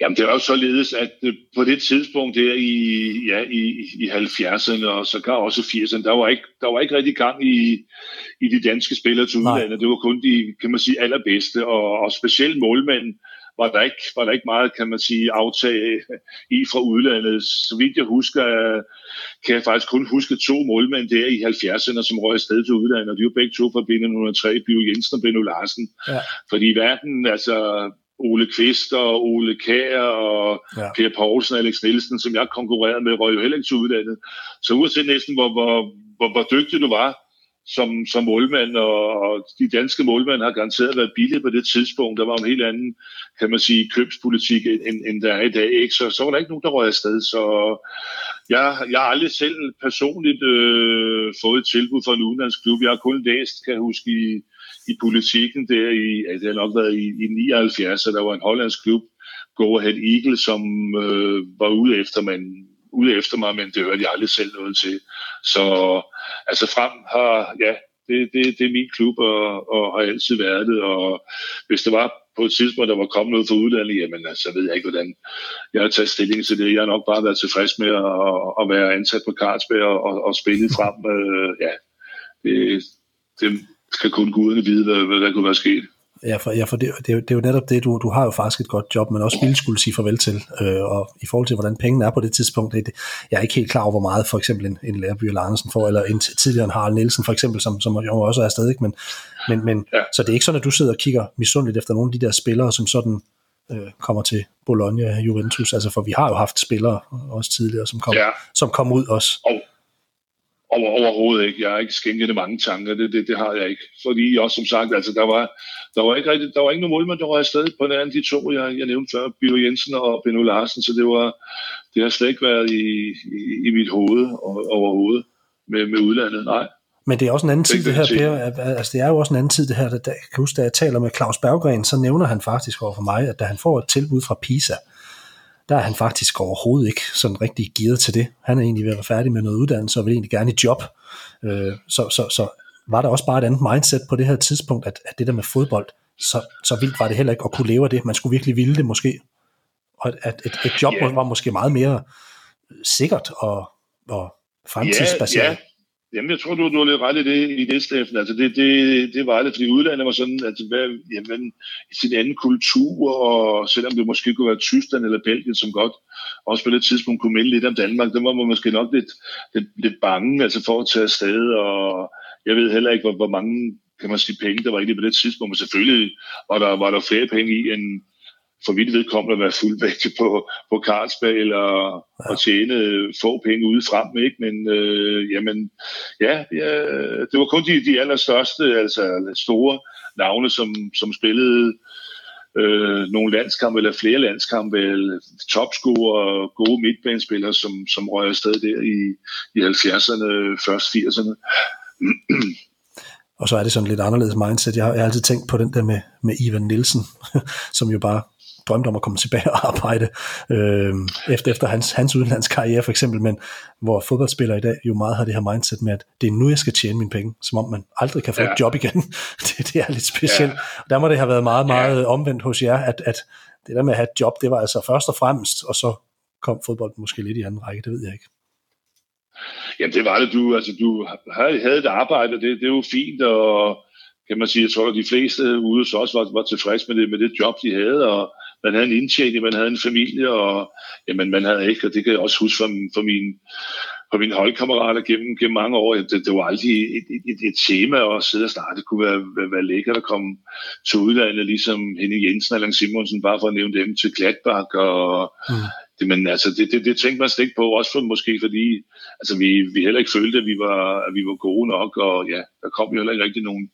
Jamen, det var jo således, at øh, på det tidspunkt der i, ja, i, i 70'erne og så gar også 80'erne, der var ikke, der var ikke rigtig gang i, i de danske spillere til udlandet. Det var kun de, kan man sige, allerbedste, og, og specielt målmanden var der, ikke, var der ikke meget, kan man sige, aftag i fra udlandet. Så vidt jeg husker, kan jeg faktisk kun huske to målmænd der i 70'erne, som røg afsted til udlandet, og de var begge to fra B103, Bio Jensen og Benno Larsen. Ja. Fordi verden, altså Ole Kvist og Ole Kær og ja. Per Poulsen og Alex Nielsen, som jeg konkurrerede med, røg jo heller ikke til udlandet. Så uanset næsten, hvor, hvor, hvor, hvor dygtig du var som, som målmand, og, og de danske målmænd har garanteret været billige på det tidspunkt. Der var en helt anden, kan man sige, købspolitik, end, end der er i dag. Ikke? Så, så var der ikke nogen, der røg afsted. Så jeg, jeg har aldrig selv personligt øh, fået et tilbud fra en udenlandsk klub. Jeg har kun læst, kan jeg huske, i, i politikken der i, altså det har nok været i, i 79, så der var en hollandsk klub, Go Ahead Eagle, som øh, var ude efter, man, ude efter mig, men det hørte jeg aldrig selv noget til. Så altså frem har, ja, det, det, det er min klub, og, og har altid været det, og hvis det var på et tidspunkt, der var kommet noget fra udlandet, jamen altså, ved jeg ikke, hvordan jeg har taget stilling til det. Jeg har nok bare været tilfreds med at, at være ansat på Carlsberg og, og, og spille frem. Øh, ja, det, det, skal kun guderne vide, hvad, hvad der kunne være sket. Ja, for, ja, for det, det, er jo, det er jo netop det, du, du har jo faktisk et godt job, men også ville skulle sige farvel til. Øh, og i forhold til, hvordan pengene er på det tidspunkt, det, jeg er ikke helt klar over, hvor meget for eksempel en, en lærerby eller Andersen får, eller en tidligere en Harald Nielsen for eksempel, som, som jo også er stadig, men, men, men ja. så det er ikke sådan, at du sidder og kigger misundeligt efter nogle af de der spillere, som sådan øh, kommer til Bologna Juventus, altså for vi har jo haft spillere også tidligere, som kom, ja. som kom ud også. Og over, overhovedet ikke. Jeg har ikke skænket det mange tanker. Det, det, det har jeg ikke. Fordi også som sagt, altså, der var, der var ikke rigtig, der var ikke nogen målmand, der var afsted på den anden de to, jeg, jeg nævnte før, Bjørn Jensen og Benno Larsen, så det var, det har slet ikke været i, i, i mit hoved overhovedet med, med udlandet, nej. Men det er også en anden tid, det her, Per. Altså, det er jo også en anden tid, det her. Da, jeg kan huske, da jeg taler med Claus Berggren, så nævner han faktisk over for mig, at da han får et tilbud fra PISA, der er han faktisk overhovedet ikke sådan rigtig gearet til det. Han er egentlig ved at være færdig med noget uddannelse og vil egentlig gerne i job. Øh, så, så, så var der også bare et andet mindset på det her tidspunkt, at, at det der med fodbold, så, så vildt var det heller ikke at kunne leve af det. Man skulle virkelig ville det måske. Og at et, et job yeah. var måske meget mere sikkert og, og fremtidsbaseret. Yeah, yeah. Jamen, jeg tror, du, du har lidt ret i det, i det Steffen. Altså, det, det, det var det, fordi udlandet var sådan, at hvad, jamen, i sin anden kultur, og selvom det måske kunne være Tyskland eller Belgien, som godt også på det tidspunkt kunne melde lidt om Danmark, der var man måske nok lidt, lidt, lidt bange altså for at tage afsted, og jeg ved heller ikke, hvor, hvor mange kan man sige, penge, der var egentlig på det tidspunkt, men selvfølgelig var der, var der flere penge i, end, for vidt vedkommende at være fuldvægtig på, på Carlsberg eller ja. at tjene få penge ude frem, ikke? Men øh, jamen, ja, ja, det var kun de, de allerstørste, altså store navne, som, som spillede øh, nogle landskampe eller flere landskampe, eller topscorer, gode midtbanespillere, som, som røg afsted der i, i 70'erne, først 80'erne. Og så er det sådan lidt anderledes mindset. Jeg har, jeg har altid tænkt på den der med, med Ivan Nielsen, som jo bare drømte om at komme tilbage og arbejde øh, efter, efter hans, hans udenlandskarriere for eksempel, men hvor fodboldspillere i dag jo meget har det her mindset med, at det er nu, jeg skal tjene mine penge, som om man aldrig kan få ja. et job igen. det, det er lidt specielt. Ja. Der må det have været meget, meget ja. omvendt hos jer, at, at det der med at have et job, det var altså først og fremmest, og så kom fodbolden måske lidt i anden række, det ved jeg ikke. Jamen det var det, du, altså du havde et arbejde, det, det er jo fint, og kan man sige, jeg tror, at de fleste ude så også var, var tilfredse med det, med det job, de havde, og man havde en indtjening, man havde en familie, og jamen, man havde ikke, og det kan jeg også huske fra, fra min, på mine holdkammerater gennem, gennem mange år, det, det var aldrig et, et, et, et tema at sidde og starte. Det kunne være, være, være lækkert at komme til udlandet, ligesom Henning Jensen og Lang Simonsen, bare for at nævne dem til Gladbach, og mm det, men altså, det, det, det tænkte man slet ikke på, også for, måske fordi altså, vi, vi heller ikke følte, at vi, var, at vi var gode nok, og ja, der kom jo heller ikke rigtig nogen,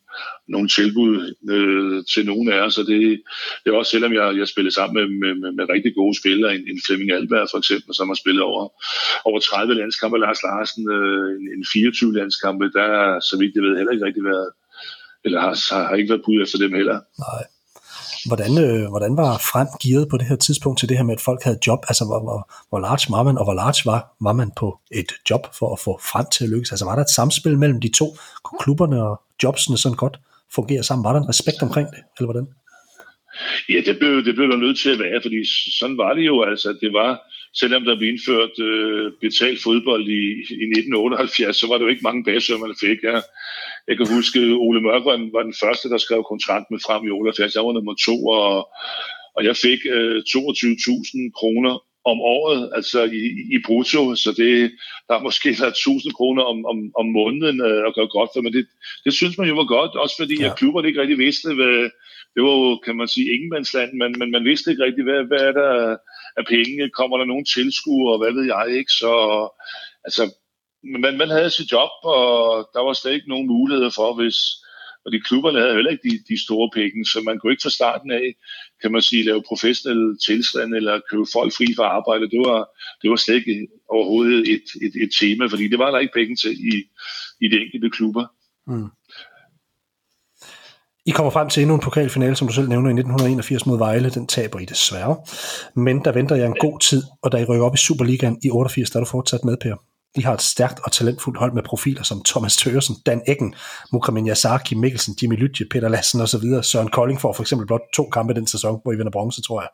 nogen tilbud øh, til nogen af os, og det, det var også selvom jeg, jeg spillede sammen med, med, med, med rigtig gode spillere, en, en Flemming Alberg for eksempel, som har spillet over, over 30 landskampe, Lars Larsen, øh, en, en 24 landskampe, der så vidt jeg ved heller ikke rigtig været, eller har, har ikke været bud efter dem heller. Nej. Hvordan, øh, hvordan var frem gearet på det her tidspunkt til det her med, at folk havde job? Altså, hvor, hvor, hvor large var man, og hvor large var, var man på et job for at få frem til at lykkes? Altså, var der et samspil mellem de to? Kunne klubberne og jobsene sådan godt fungere sammen? Var der en respekt omkring det, eller hvordan? Ja, det blev, det blev der nødt til at være, fordi sådan var det jo. Altså, det var, selvom der blev indført øh, betalt fodbold i, i 1978, så var det jo ikke mange bagsøger, man fik. Jeg, jeg kan huske, Ole Mørk var, den første, der skrev kontrakt med frem i 78. Jeg var nummer to, og, og jeg fik øh, 22.000 kroner om året, altså i, i brutto, så det, der er måske været 1000 kroner om, om, om måneden øh, at gøre godt for, men det, det synes man jo var godt, også fordi ja. at klubberne ikke rigtig vidste, hvad, det var jo, kan man sige, ingenmandsland, men, men man vidste ikke rigtig, hvad, hvad er der af penge, kommer der nogen tilskuere, og hvad ved jeg ikke, så altså, man, man havde sit job, og der var slet ikke nogen muligheder for, hvis, og de klubberne havde heller ikke de, de store penge, så man kunne ikke fra starten af, kan man sige, lave professionelle tilstand eller købe folk fri fra arbejde. Det var, det var slet ikke overhovedet et, et, et tema, fordi det var der ikke penge til i, i de enkelte klubber. Mm. I kommer frem til endnu en pokalfinale, som du selv nævner, i 1981 mod Vejle. Den taber I desværre. Men der venter jeg en god tid, og da I rykker op i Superligaen i 88, der er du fortsat med, Per. De har et stærkt og talentfuldt hold med profiler som Thomas Tøresen, Dan Eggen, Mukramin Yasaki, Mikkelsen, Jimmy Lytje, Peter Lassen osv. Søren Kolding får for eksempel blot to kampe den sæson, hvor I vinder bronze, tror jeg.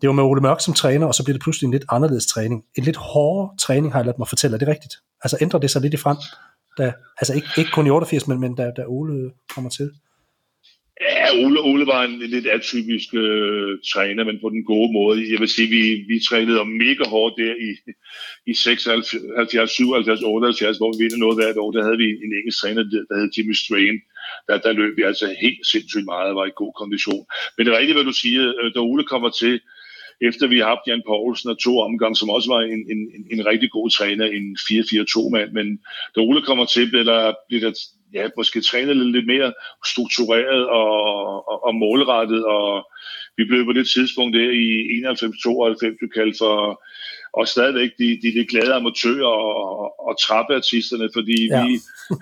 Det var med Ole Mørk som træner, og så bliver det pludselig en lidt anderledes træning. En lidt hårdere træning har jeg ladt mig fortælle. Er det rigtigt? Altså ændrer det sig lidt i frem? Da, altså ikke, ikke kun i 88, men, men da, da Ole kommer til? Ja, Ole, Ole var en lidt atypisk øh, træner, men på den gode måde. Jeg vil sige, vi, vi trænede mega hårdt der i, i 76, 77, 78, hvor vi vinder noget hvert år. Der havde vi en engelsk træner, der hed Jimmy Strain. Der, der løb vi altså helt sindssygt meget og var i god kondition. Men det er rigtigt, hvad du siger. Øh, da Ole kommer til, efter vi har haft Jan Poulsen og to omgang, som også var en, en, en rigtig god træner, en 4-4-2-mand. Men da Ole kommer til, bliver der, bliver der ja, måske trænet lidt, lidt mere struktureret og, og, og målrettet, og vi blev på det tidspunkt der i 91-92 kaldt for og stadigvæk de, de, de glade amatører og, og trappeartisterne, fordi ja, vi,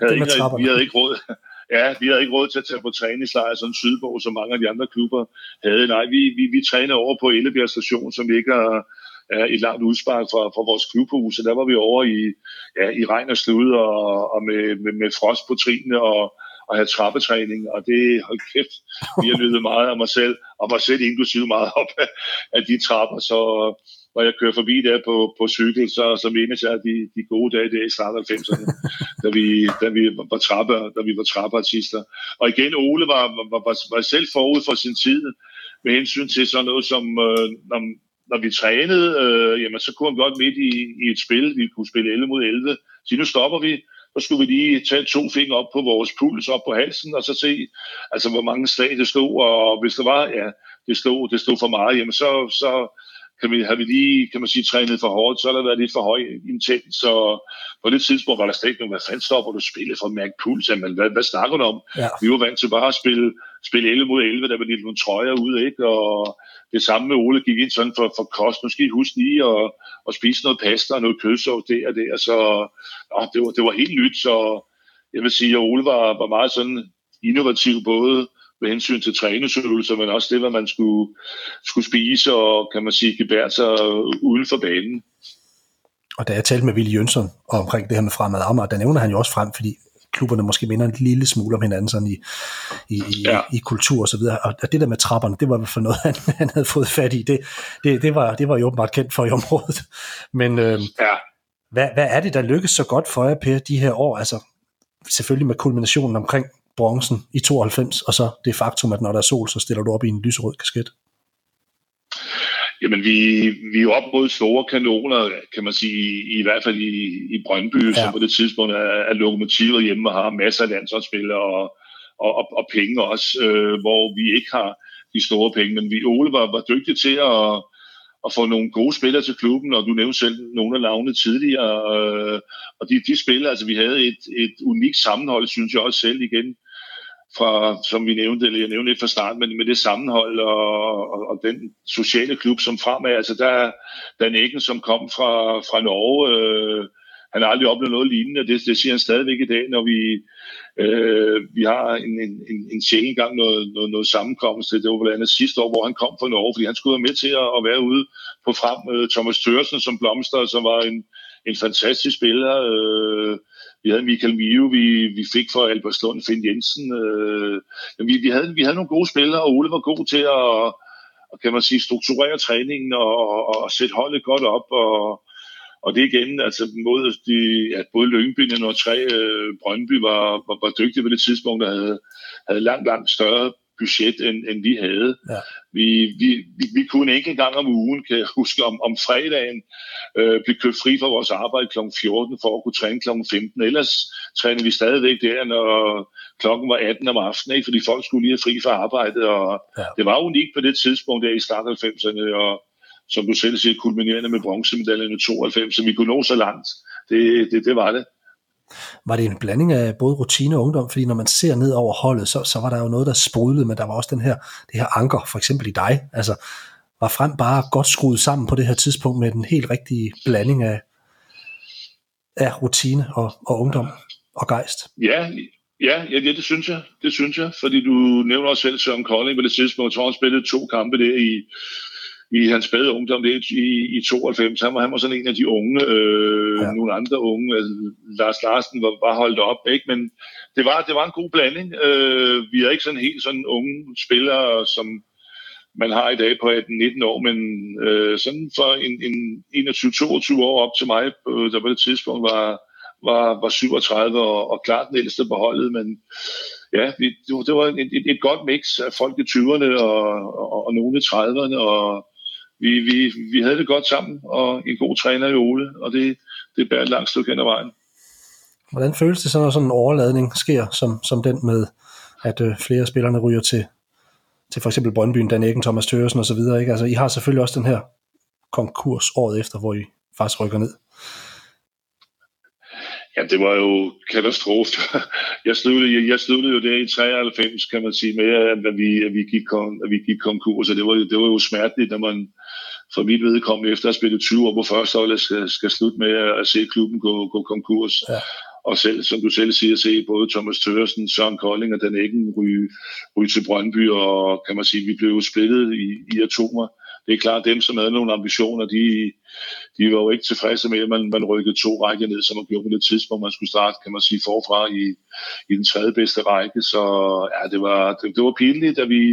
havde ikke, vi havde ikke råd. Ja, vi havde ikke råd til at tage på træningslejr sådan Sydborg, som mange af de andre klubber havde. Nej, vi, vi, vi træner over på Ellebjerg station, som ligger er et langt udspark fra, fra vores klubhus, så der var vi over i, ja, i regn og slud og, og med, med, med frost på trinene og, og have trappetræning, og det, hold kæft, vi har lyttet meget af mig selv, og mig selv inklusive meget op af, af de trapper, så når jeg kører forbi der på, på cykel, så, så mindes jeg de, de gode dage der i start af 90'erne, da vi, da vi var trapper, da vi var trappeartister. Og igen, Ole var, var, var, var selv forud for sin tid, med hensyn til sådan noget som, øh, når, når vi trænede, øh, jamen, så kunne han godt midt i, i et spil, vi kunne spille 11 mod 11, så nu stopper vi, så skulle vi lige tage to fingre op på vores puls, op på halsen, og så se, altså, hvor mange slag det stod, og hvis det var, ja, det stod, det stod for meget, jamen, så, så kan vi, har vi lige, kan man sige, trænet for hårdt, så har der været lidt for høj intens, så på det tidspunkt var der slet ikke hvad fanden stopper du spille for at mærke puls, jamen, hvad, hvad snakker du om? Ja. Vi var vant til bare at spille, spille 11 mod 11, der var lidt nogle trøjer ud, ikke? Og det samme med Ole gik ind sådan for, for kost. Nu skal I huske lige at, at spise noget pasta og noget kødsov der og der. Så åh, det, var, det var helt nyt, så jeg vil sige, at Ole var, var meget sådan innovativ både med hensyn til træningsøvelser, men også det, hvad man skulle, skulle spise og, kan man sige, gebære sig uden for banen. Og da jeg talte med Ville Jønsson omkring det her med fremad Amager, der nævner han jo også frem, fordi klubberne måske minder en lille smule om hinanden sådan i, i, ja. i, i kultur og så videre. Og det der med trapperne, det var i hvert fald noget, han, han havde fået fat i. Det, det, det, var, det var jo åbenbart kendt for i området. Men øh, ja. hvad, hvad er det, der lykkes så godt for jer, Per, de her år? Altså selvfølgelig med kulminationen omkring bronzen i 92, og så det faktum, at når der er sol, så stiller du op i en lyserød kasket. Jamen, vi, vi er op mod store kanoner, kan man sige, i, i hvert fald i, i Brøndby, ja. som på det tidspunkt er, er lokomotiver hjemme og har masser af landsholdsspillere og, og, og, og penge også, øh, hvor vi ikke har de store penge. Men vi, Ole var, var dygtig til at, at få nogle gode spillere til klubben, og du nævnte selv nogle af navnene tidligere. Øh, og de, de spillere, altså vi havde et, et unikt sammenhold, synes jeg også selv igen, fra, som vi nævnte, eller jeg nævnte lidt fra starten, men med det sammenhold og, og, og den sociale klub som fremad, altså der, der er som kom fra, fra Norge, øh, han har aldrig oplevet noget lignende, det, det siger han stadigvæk i dag, når vi, øh, vi har en, en, en, en sjældent gang noget, noget, noget sammenkomst. Det var blandt andet sidste år, hvor han kom fra Norge, fordi han skulle være med til at, at være ude på frem. Øh, Thomas Tørsen som blomster, som var en, en fantastisk spiller, øh, vi havde Michael Mio, vi, vi fik for Albertslund, Finn Jensen. Øh, vi, vi, havde, vi havde nogle gode spillere, og Ole var god til at og kan man sige, strukturere træningen og, og, og sætte holdet godt op. Og, og det igen, altså mod de, at både Lyngby og tre øh, Brøndby var, var, var dygtige på det tidspunkt, der havde, havde langt, langt større budget, end, end vi havde. Ja. Vi, vi, vi, vi kunne en enkelt gang om ugen, kan jeg huske, om, om fredagen øh, blive købt fri fra vores arbejde kl. 14 for at kunne træne kl. 15. Ellers trænede vi stadigvæk der, når klokken var 18 om aftenen, ikke? fordi folk skulle lige have fri fra arbejdet, og ja. det var unikt på det tidspunkt der i start 90'erne, og som du selv siger, kulminerende med bronzemedaljen i 92, så vi kunne nå så langt. Det, det, det var det. Var det en blanding af både rutine og ungdom? Fordi når man ser ned over holdet, så, så var der jo noget, der sprudlede, men der var også den her, det her anker, for eksempel i dig. Altså, var frem bare godt skruet sammen på det her tidspunkt med den helt rigtige blanding af, af rutine og, og ungdom og gejst? Ja, Ja, ja, det synes jeg. Det synes jeg, fordi du nævner også selv Søren Kolding på det tidspunkt. Jeg tror, han spillede to kampe der i, i hans spæde ungdom det i, i 92. Han var, han var sådan en af de unge, øh, ja. nogle andre unge. Altså, Lars Larsen var, var holdt op, ikke? men det var, det var en god blanding. Øh, vi er ikke sådan helt sådan unge spillere, som man har i dag på 18-19 år, men øh, sådan for en, en 21-22 år op til mig, øh, der på det tidspunkt var, var, var 37 og, og klart den ældste på holdet, men ja, vi, det var et, et, et godt mix af folk i 20'erne og, og, og nogle i 30'erne, og vi, vi, vi havde det godt sammen, og en god træner i Ole, og det, det bærer et langt stykke hen ad vejen. Hvordan føles det så, når sådan en overladning sker, som, som den med, at øh, flere af spillerne ryger til, til for eksempel Brøndbyen, Dan Eggen, Thomas Tøresen osv., ikke? Altså, I har selvfølgelig også den her konkurs året efter, hvor I faktisk rykker ned. Ja, det var jo katastrofe. Jeg sluttede, jeg, jeg sluttede jo der i 93, kan man sige, med at vi, at vi, gik, at vi gik konkurs, og det var, det var jo smerteligt, når man for mit vedkommende efter at have spillet 20 år på første hold, skal, skal slutte med at se klubben gå, gå konkurs. Ja. Og selv, som du selv siger, se både Thomas Tørsen, Søren Kolding og Dan Eggen ryge, ryge til Brøndby, og kan man sige, vi blev jo splittet i, i atomer det er klart, dem, som havde nogle ambitioner, de, de var jo ikke tilfredse med, at man, man rykkede to rækker ned, som man gjorde på det tidspunkt, man skulle starte, kan man sige, forfra i, i den tredje bedste række. Så ja, det var, det, det var pinligt, at vi,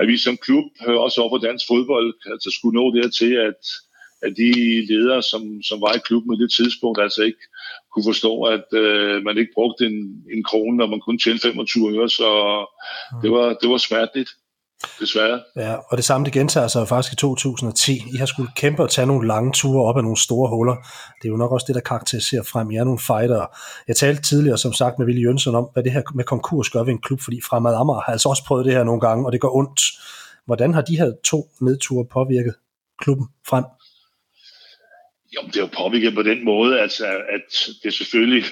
at vi som klub, også over på dansk fodbold, altså skulle nå dertil, at, at de ledere, som, som var i klubben på det tidspunkt, altså ikke kunne forstå, at øh, man ikke brugte en, en krone, når man kun tjente 25 øre, så det var, det var smerteligt desværre. Ja, og det samme det gentager sig faktisk i 2010. I har skulle kæmpe og tage nogle lange ture op af nogle store huller. Det er jo nok også det, der karakteriserer frem. I er nogle fightere. Jeg talte tidligere, som sagt, med Ville Jønsson om, hvad det her med konkurs gør ved en klub, fordi Fremad Amager har altså også prøvet det her nogle gange, og det går ondt. Hvordan har de her to nedture påvirket klubben frem? Jo, det er jo påvirket på den måde, altså, at det selvfølgelig,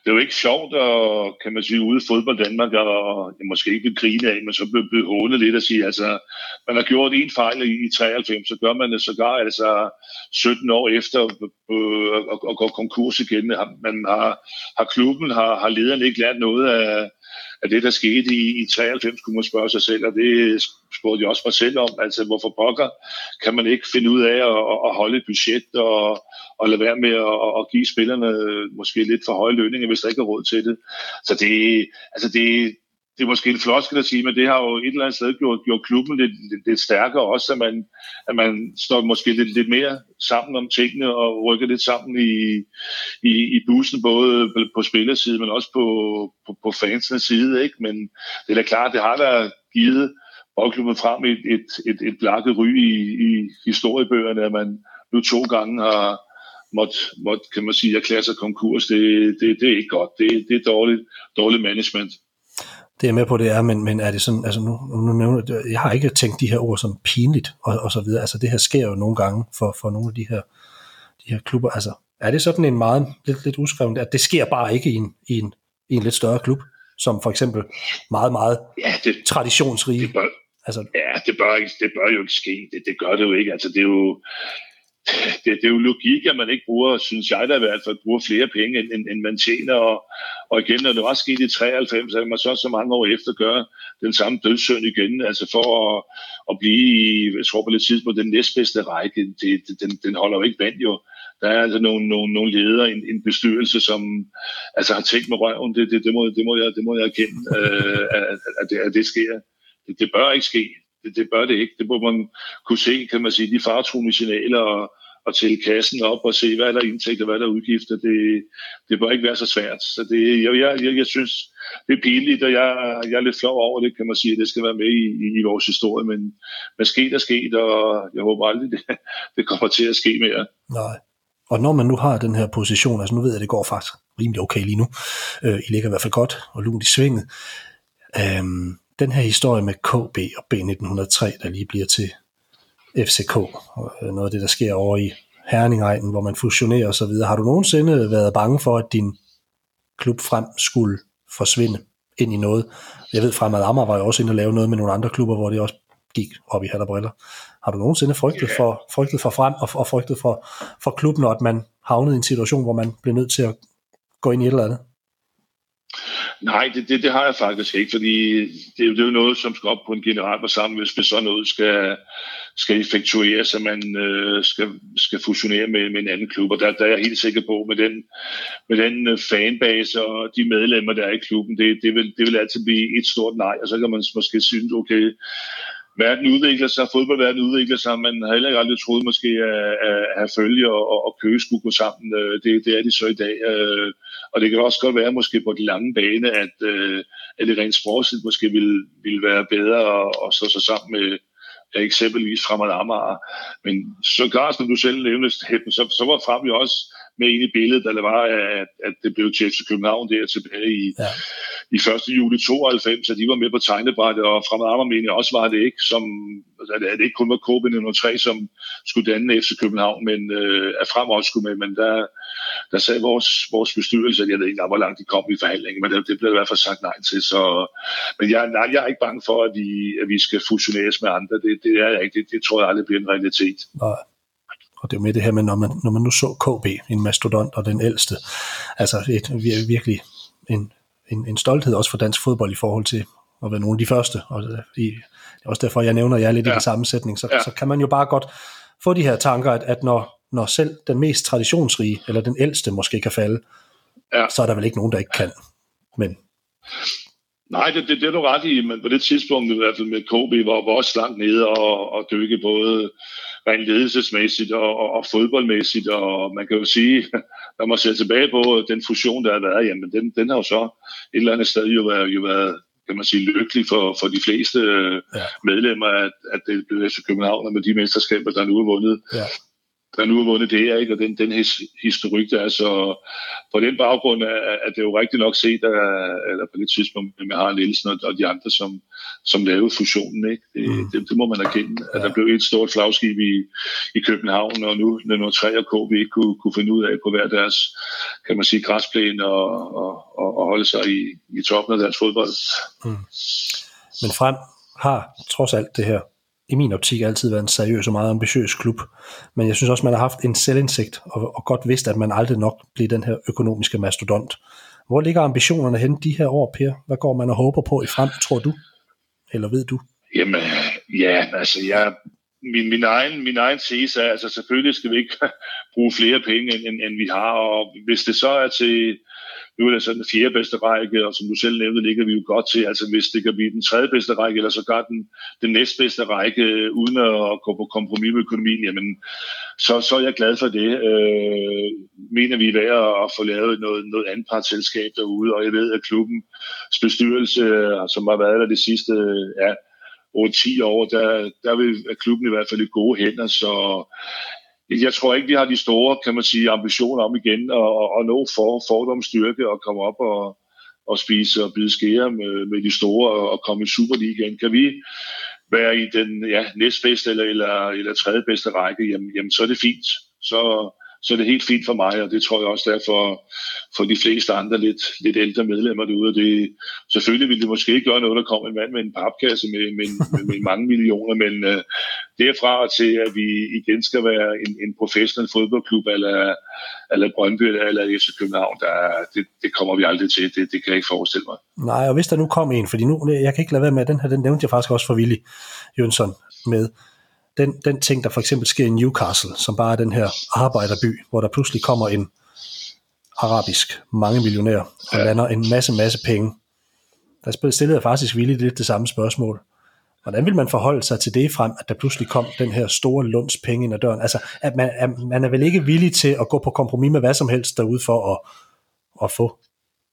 det er jo ikke sjovt at, kan man sige, ude i fodbold Danmark, og jeg måske ikke grine af, men så blev, blev hånet lidt at sige, altså, man har gjort en fejl i, i 93, så gør man det sågar, altså, 17 år efter øh, at, at gå konkurs igen. Man har, har klubben, har, har lederen ikke lært noget af, af det, der skete i, i 93, kunne man spørge sig selv, og det spurgte jeg også mig selv om. Altså, hvorfor pokker kan man ikke finde ud af at, at holde et budget og, og lade være med at, at give spillerne måske lidt for høje lønninger, hvis der ikke er råd til det. Så det, altså det, det er måske en floskel at sige, men det har jo et eller andet sted gjort, gjort klubben lidt, lidt, lidt stærkere også, at man, at man står måske lidt, lidt mere sammen om tingene og rykker lidt sammen i, i, i bussen, både på spillersiden, men også på, på, på fansens side. Ikke? Men det er da klart, det har da givet boldklubben frem et, et, et, et blakket ry i, i historiebøgerne, at man nu to gange har måtte, måtte kan man sige, erklære sig konkurs. Det, det, det er ikke godt. Det, det er dårligt, dårligt management. Det er med på, det er, men, men er det sådan, altså nu, nu nævner jeg har ikke tænkt de her ord som pinligt og, og så videre. Altså det her sker jo nogle gange for, for nogle af de her, de her klubber. Altså er det sådan en meget lidt, lidt uskrevet, at det sker bare ikke i en, i en, i en lidt større klub, som for eksempel meget, meget ja, det, traditionsrige? Det bør, altså, ja, det bør, ikke, det bør jo ikke ske. Det, det gør det jo ikke. Altså det er jo, det, det er jo logik, at man ikke bruger, synes jeg da i hvert fald, bruger flere penge, end, end, end man tjener. Og, og igen, når det var sket i 93, så man så så mange år efter gøre den samme dødsøn igen, altså for at, at blive, jeg tror på lidt tid på den næstbedste række, det, den, den holder jo ikke vand jo. der er altså nogle, nogle, nogle ledere, en, en bestyrelse, som altså har tænkt med røven. Det, det, det, må, det, må, jeg, det må jeg erkende, øh, at, at, det, at det sker. Det, det bør ikke ske. Det, det bør det ikke. Det må man kunne se, kan man sige, de fartruende signaler og, og tælle kassen op og se, hvad er der indtægt og hvad er der udgifter. Det, det bør ikke være så svært. Så det, jeg, jeg, jeg, jeg synes, det er pinligt, og jeg, jeg er lidt flov over det, kan man sige, at det skal være med i, i, i vores historie. Men hvad sket er sket, og jeg håber aldrig, det, det kommer til at ske mere. Nej. Og når man nu har den her position, altså nu ved jeg, at det går faktisk rimelig okay lige nu. Øh, I ligger i hvert fald godt og lunt i svinget. Øhm, den her historie med KB og B1903, der lige bliver til FCK, og øh, noget af det, der sker over i Herningegnen, hvor man fusionerer osv. Har du nogensinde været bange for, at din klub frem skulle forsvinde ind i noget? Jeg ved, Fremad Amager var jo også inde og lave noget med nogle andre klubber, hvor det også gik op i hat og briller. Har du nogensinde frygtet for, frygtet for frem og, og frygtet for, for klubben, og at man havnede i en situation, hvor man blev nødt til at gå ind i et eller andet? Nej, det, det, det har jeg faktisk ikke, fordi det, det er jo noget, som skal op på en generalforsamling, hvis, sådan noget skal, skal effektueres, at man øh, skal, skal fusionere med, med en anden klub. Og der, der er jeg helt sikker på, med den, med den øh, fanbase og de medlemmer, der er i klubben, det, det, vil, det vil altid blive et stort nej. Og så kan man måske synes, okay, verden udvikler sig, fodboldverden udvikler sig, man har heller ikke aldrig troet måske, at, at, følge og, og køge skulle gå sammen. Øh, det, det er de så i dag. Øh, og det kan også godt være måske på den lange bane, at, øh, at det rent sportsligt måske ville, ville være bedre at, at stå sig sammen med eksempelvis Fremad Amager. Men så klart, som du selv nævnte, så, så var Frem jo også med ind i billedet, der var, at, at det blev til København der tilbage i, ja i 1. juli 92, at de var med på tegnebrættet, og fremad Armermenia også var det ikke, som, at det ikke kun var KB03, som skulle danne FC København, men øh, at frem også skulle med, men der, der sagde vores, vores bestyrelse, at jeg ved ikke, hvor langt de kom i forhandlingen, men det, det blev i hvert fald sagt nej til, så, men jeg, nej, jeg er ikke bange for, at vi, at vi skal fusioneres med andre, det, det er jeg ikke, det, det tror jeg aldrig bliver en realitet. Nej og det er med det her med, når man, når man nu så KB, en mastodont og den ældste, altså et, virkelig en en, en stolthed også for dansk fodbold i forhold til at være nogle af de første. Og øh, i, det er også derfor, jeg nævner jer lidt ja. i den sammensætning. Så, ja. så kan man jo bare godt få de her tanker, at, at når, når selv den mest traditionsrige, eller den ældste måske kan falde, ja. så er der vel ikke nogen, der ikke kan. Men Nej, det, det, det er du ret i, men på det tidspunkt i hvert fald med KB var, var også langt nede og, og dykke både rent ledelsesmæssigt og, og, og fodboldmæssigt, og man kan jo sige, når man ser tilbage på den fusion, der har været, jamen den, den har jo så et eller andet sted jo været, jo været kan man sige, lykkelig for, for de fleste ja. medlemmer, at, at det blev FC København med de mesterskaber, der nu er vundet. Ja der nu har vundet det, ikke? og den, den his, historik der er. Så på den baggrund er, er det jo rigtigt nok set, at, eller på det tidspunkt med Harald Nielsen og, og de andre, som, som lavede fusionen. Ikke? Det, mm. det, det må man erkende, at der blev et stort flagskib i, i København, og nu når 3 og KB ikke kunne, kunne finde ud af på hver deres, kan man sige, græsplæne og, og, og, og holde sig i, i toppen af deres fodbold. Mm. Men frem har trods alt det her i min optik altid været en seriøs og meget ambitiøs klub. Men jeg synes også, man har haft en selvindsigt og, og godt vidst, at man aldrig nok bliver den her økonomiske mastodont. Hvor ligger ambitionerne hen de her år, Per? Hvad går man og håber på i frem, tror du? Eller ved du? Jamen, ja, altså jeg, min, min, egen, min egen tese er, altså selvfølgelig skal vi ikke bruge flere penge, end, end, end vi har, og hvis det så er til nu er det sådan den fjerde bedste række, og som du selv nævnte, ligger vi jo godt til. Altså hvis det kan blive den tredje bedste række, eller så gør den, den næstbedste række, øh, uden at gå på kompromis med økonomien, jamen, så, så er jeg glad for det. Øh, mener vi er værd at få lavet noget, noget andet selskab derude, og jeg ved, at klubbens bestyrelse, øh, som har været der de sidste øh, ja, 8-10 år, der, der vil klubben i hvert fald i gode hænder, så jeg tror ikke, vi har de store, kan man sige, ambitioner om igen at, at nå for, fordomsstyrke og komme op og, og spise og bide skære med, med de store og, og komme i Superligaen. Kan vi være i den ja, næstbedste eller, eller, eller tredje bedste række, jamen, jamen så er det fint. Så, så er det helt fint for mig, og det tror jeg også der for, for de fleste andre lidt, lidt ældre medlemmer derude. Det, selvfølgelig ville det måske ikke gøre noget, der kom en mand med en papkasse med, med, med, med mange millioner, men uh, derfra til, at vi igen skal være en, en professionel fodboldklub, eller, eller Brøndby, eller FC København, der, det, det kommer vi aldrig til. Det, det kan jeg ikke forestille mig. Nej, og hvis der nu kom en, fordi nu, jeg kan ikke lade være med, den her, den nævnte jeg faktisk også for Willy Jønsson med, den, den ting, der for eksempel sker i Newcastle, som bare er den her arbejderby, hvor der pludselig kommer en arabisk mange millionær og ja. lander en masse, masse penge. Der stillede jeg faktisk vildt lidt det samme spørgsmål. Hvordan vil man forholde sig til det frem, at der pludselig kom den her store lunds penge ind ad døren? Altså, at man, at man er vel ikke villig til at gå på kompromis med hvad som helst derude for at, at få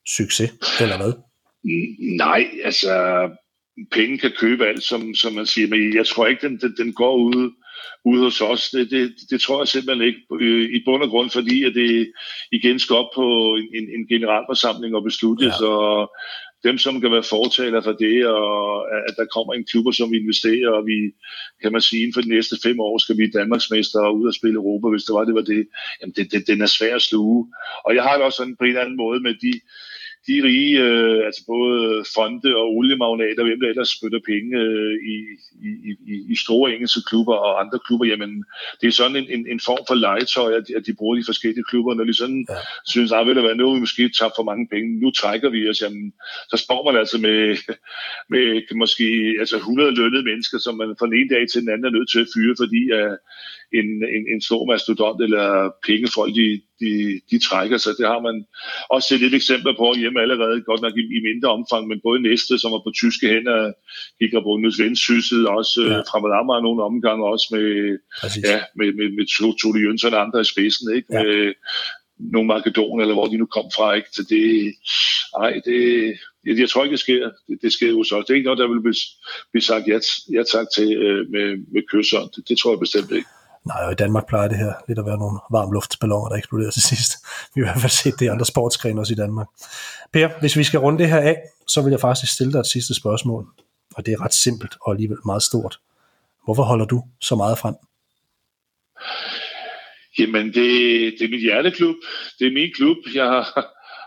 succes, eller hvad? Nej, altså, penge kan købe alt, som, som man siger, men jeg tror ikke, den, den, den går ud, ude hos os. Det, det, det tror jeg simpelthen ikke i bund og grund, fordi at det igen skal op på en, en generalforsamling og besluttes, ja. og dem, som kan være fortaler for det, og at der kommer en klubber, som vi investerer, og vi, kan man sige, inden for de næste fem år skal vi Danmarksmester og ud og spille Europa, hvis det var, det var det. Jamen, det, det, den er svær at sluge. Og jeg har det også sådan på en eller anden måde med de, de rige, øh, altså både fonde og oliemagnater, hvem der ellers spytter penge øh, i, i, i, i store engelske klubber og andre klubber, jamen det er sådan en, en, en form for legetøj, at, at de bruger de forskellige klubber, når de sådan ja. synes, at ah, nu vi måske tabt for mange penge, nu trækker vi os, jamen så står man altså med, med måske altså 100 lønnede mennesker, som man fra den ene dag til den anden er nødt til at fyre, fordi at en, en, en stor mastodont eller pengefolk, de, de, de trækker sig. Det har man også set et eksempel på hjemme allerede, godt nok i, i mindre omfang, men både næste, som var på tyske hænder, gik og Bundes Vendsyssel, også ja. fra Amager nogle omgange, også med, ja, med, med, med Tole Jønsson og andre i spidsen, ikke? Ja. Med, nogle Makedon, eller hvor de nu kom fra, ikke? Så det, ej, det, jeg, jeg tror ikke, det sker. Det, det sker hos os. Det er ikke noget, der vil blive, blive sagt ja, ja tak til øh, med, med kysseren. Det, det tror jeg bestemt ikke. Nej, og i Danmark plejer det her lidt at være nogle varmluftsballoner, der eksploderer til sidst. Vi har i hvert fald set det i andre sportsgrene også i Danmark. Per, hvis vi skal runde det her af, så vil jeg faktisk stille dig et sidste spørgsmål. Og det er ret simpelt og alligevel meget stort. Hvorfor holder du så meget frem? Jamen, det, det er mit hjerteklub. Det er min klub. Jeg har,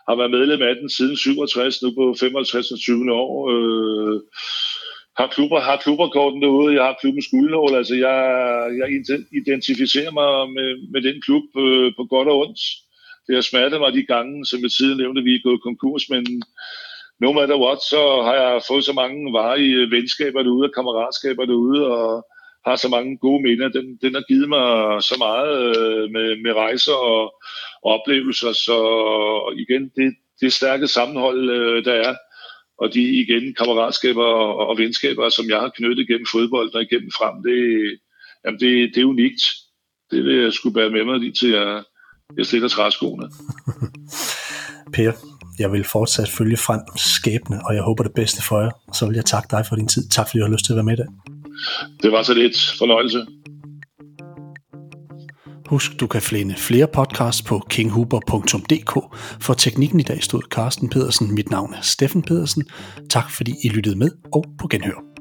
har været medlem af den siden 67, nu på 55 og 20 år. Øh, har klubber, har klubberkorten derude, jeg har klubbens guldnål, altså jeg, jeg identificerer mig med, med den klub øh, på godt og ondt. Det har smertet mig de gange, som jeg tidligere nævnte, vi er gået konkurs, men no matter what, så har jeg fået så mange varige øh, venskaber derude og kammeratskaber derude, og har så mange gode minder. Den, den har givet mig så meget øh, med, med rejser og, og oplevelser, så igen, det, det stærke sammenhold, øh, der er, og de igen kammeratskaber og, og venskaber, som jeg har knyttet gennem fodbold og igennem frem, det, jamen det, det er unikt. Det vil jeg skulle bære med mig lige til, at jeg slikker træskoene. per, jeg vil fortsat følge frem skæbne, og jeg håber det bedste for jer. Så vil jeg takke dig for din tid. Tak fordi du har lyst til at være med i dag. Det var så lidt fornøjelse. Husk, du kan finde flere podcasts på kinghuber.dk. For teknikken i dag stod Carsten Pedersen. Mit navn er Steffen Pedersen. Tak fordi I lyttede med, og på genhør.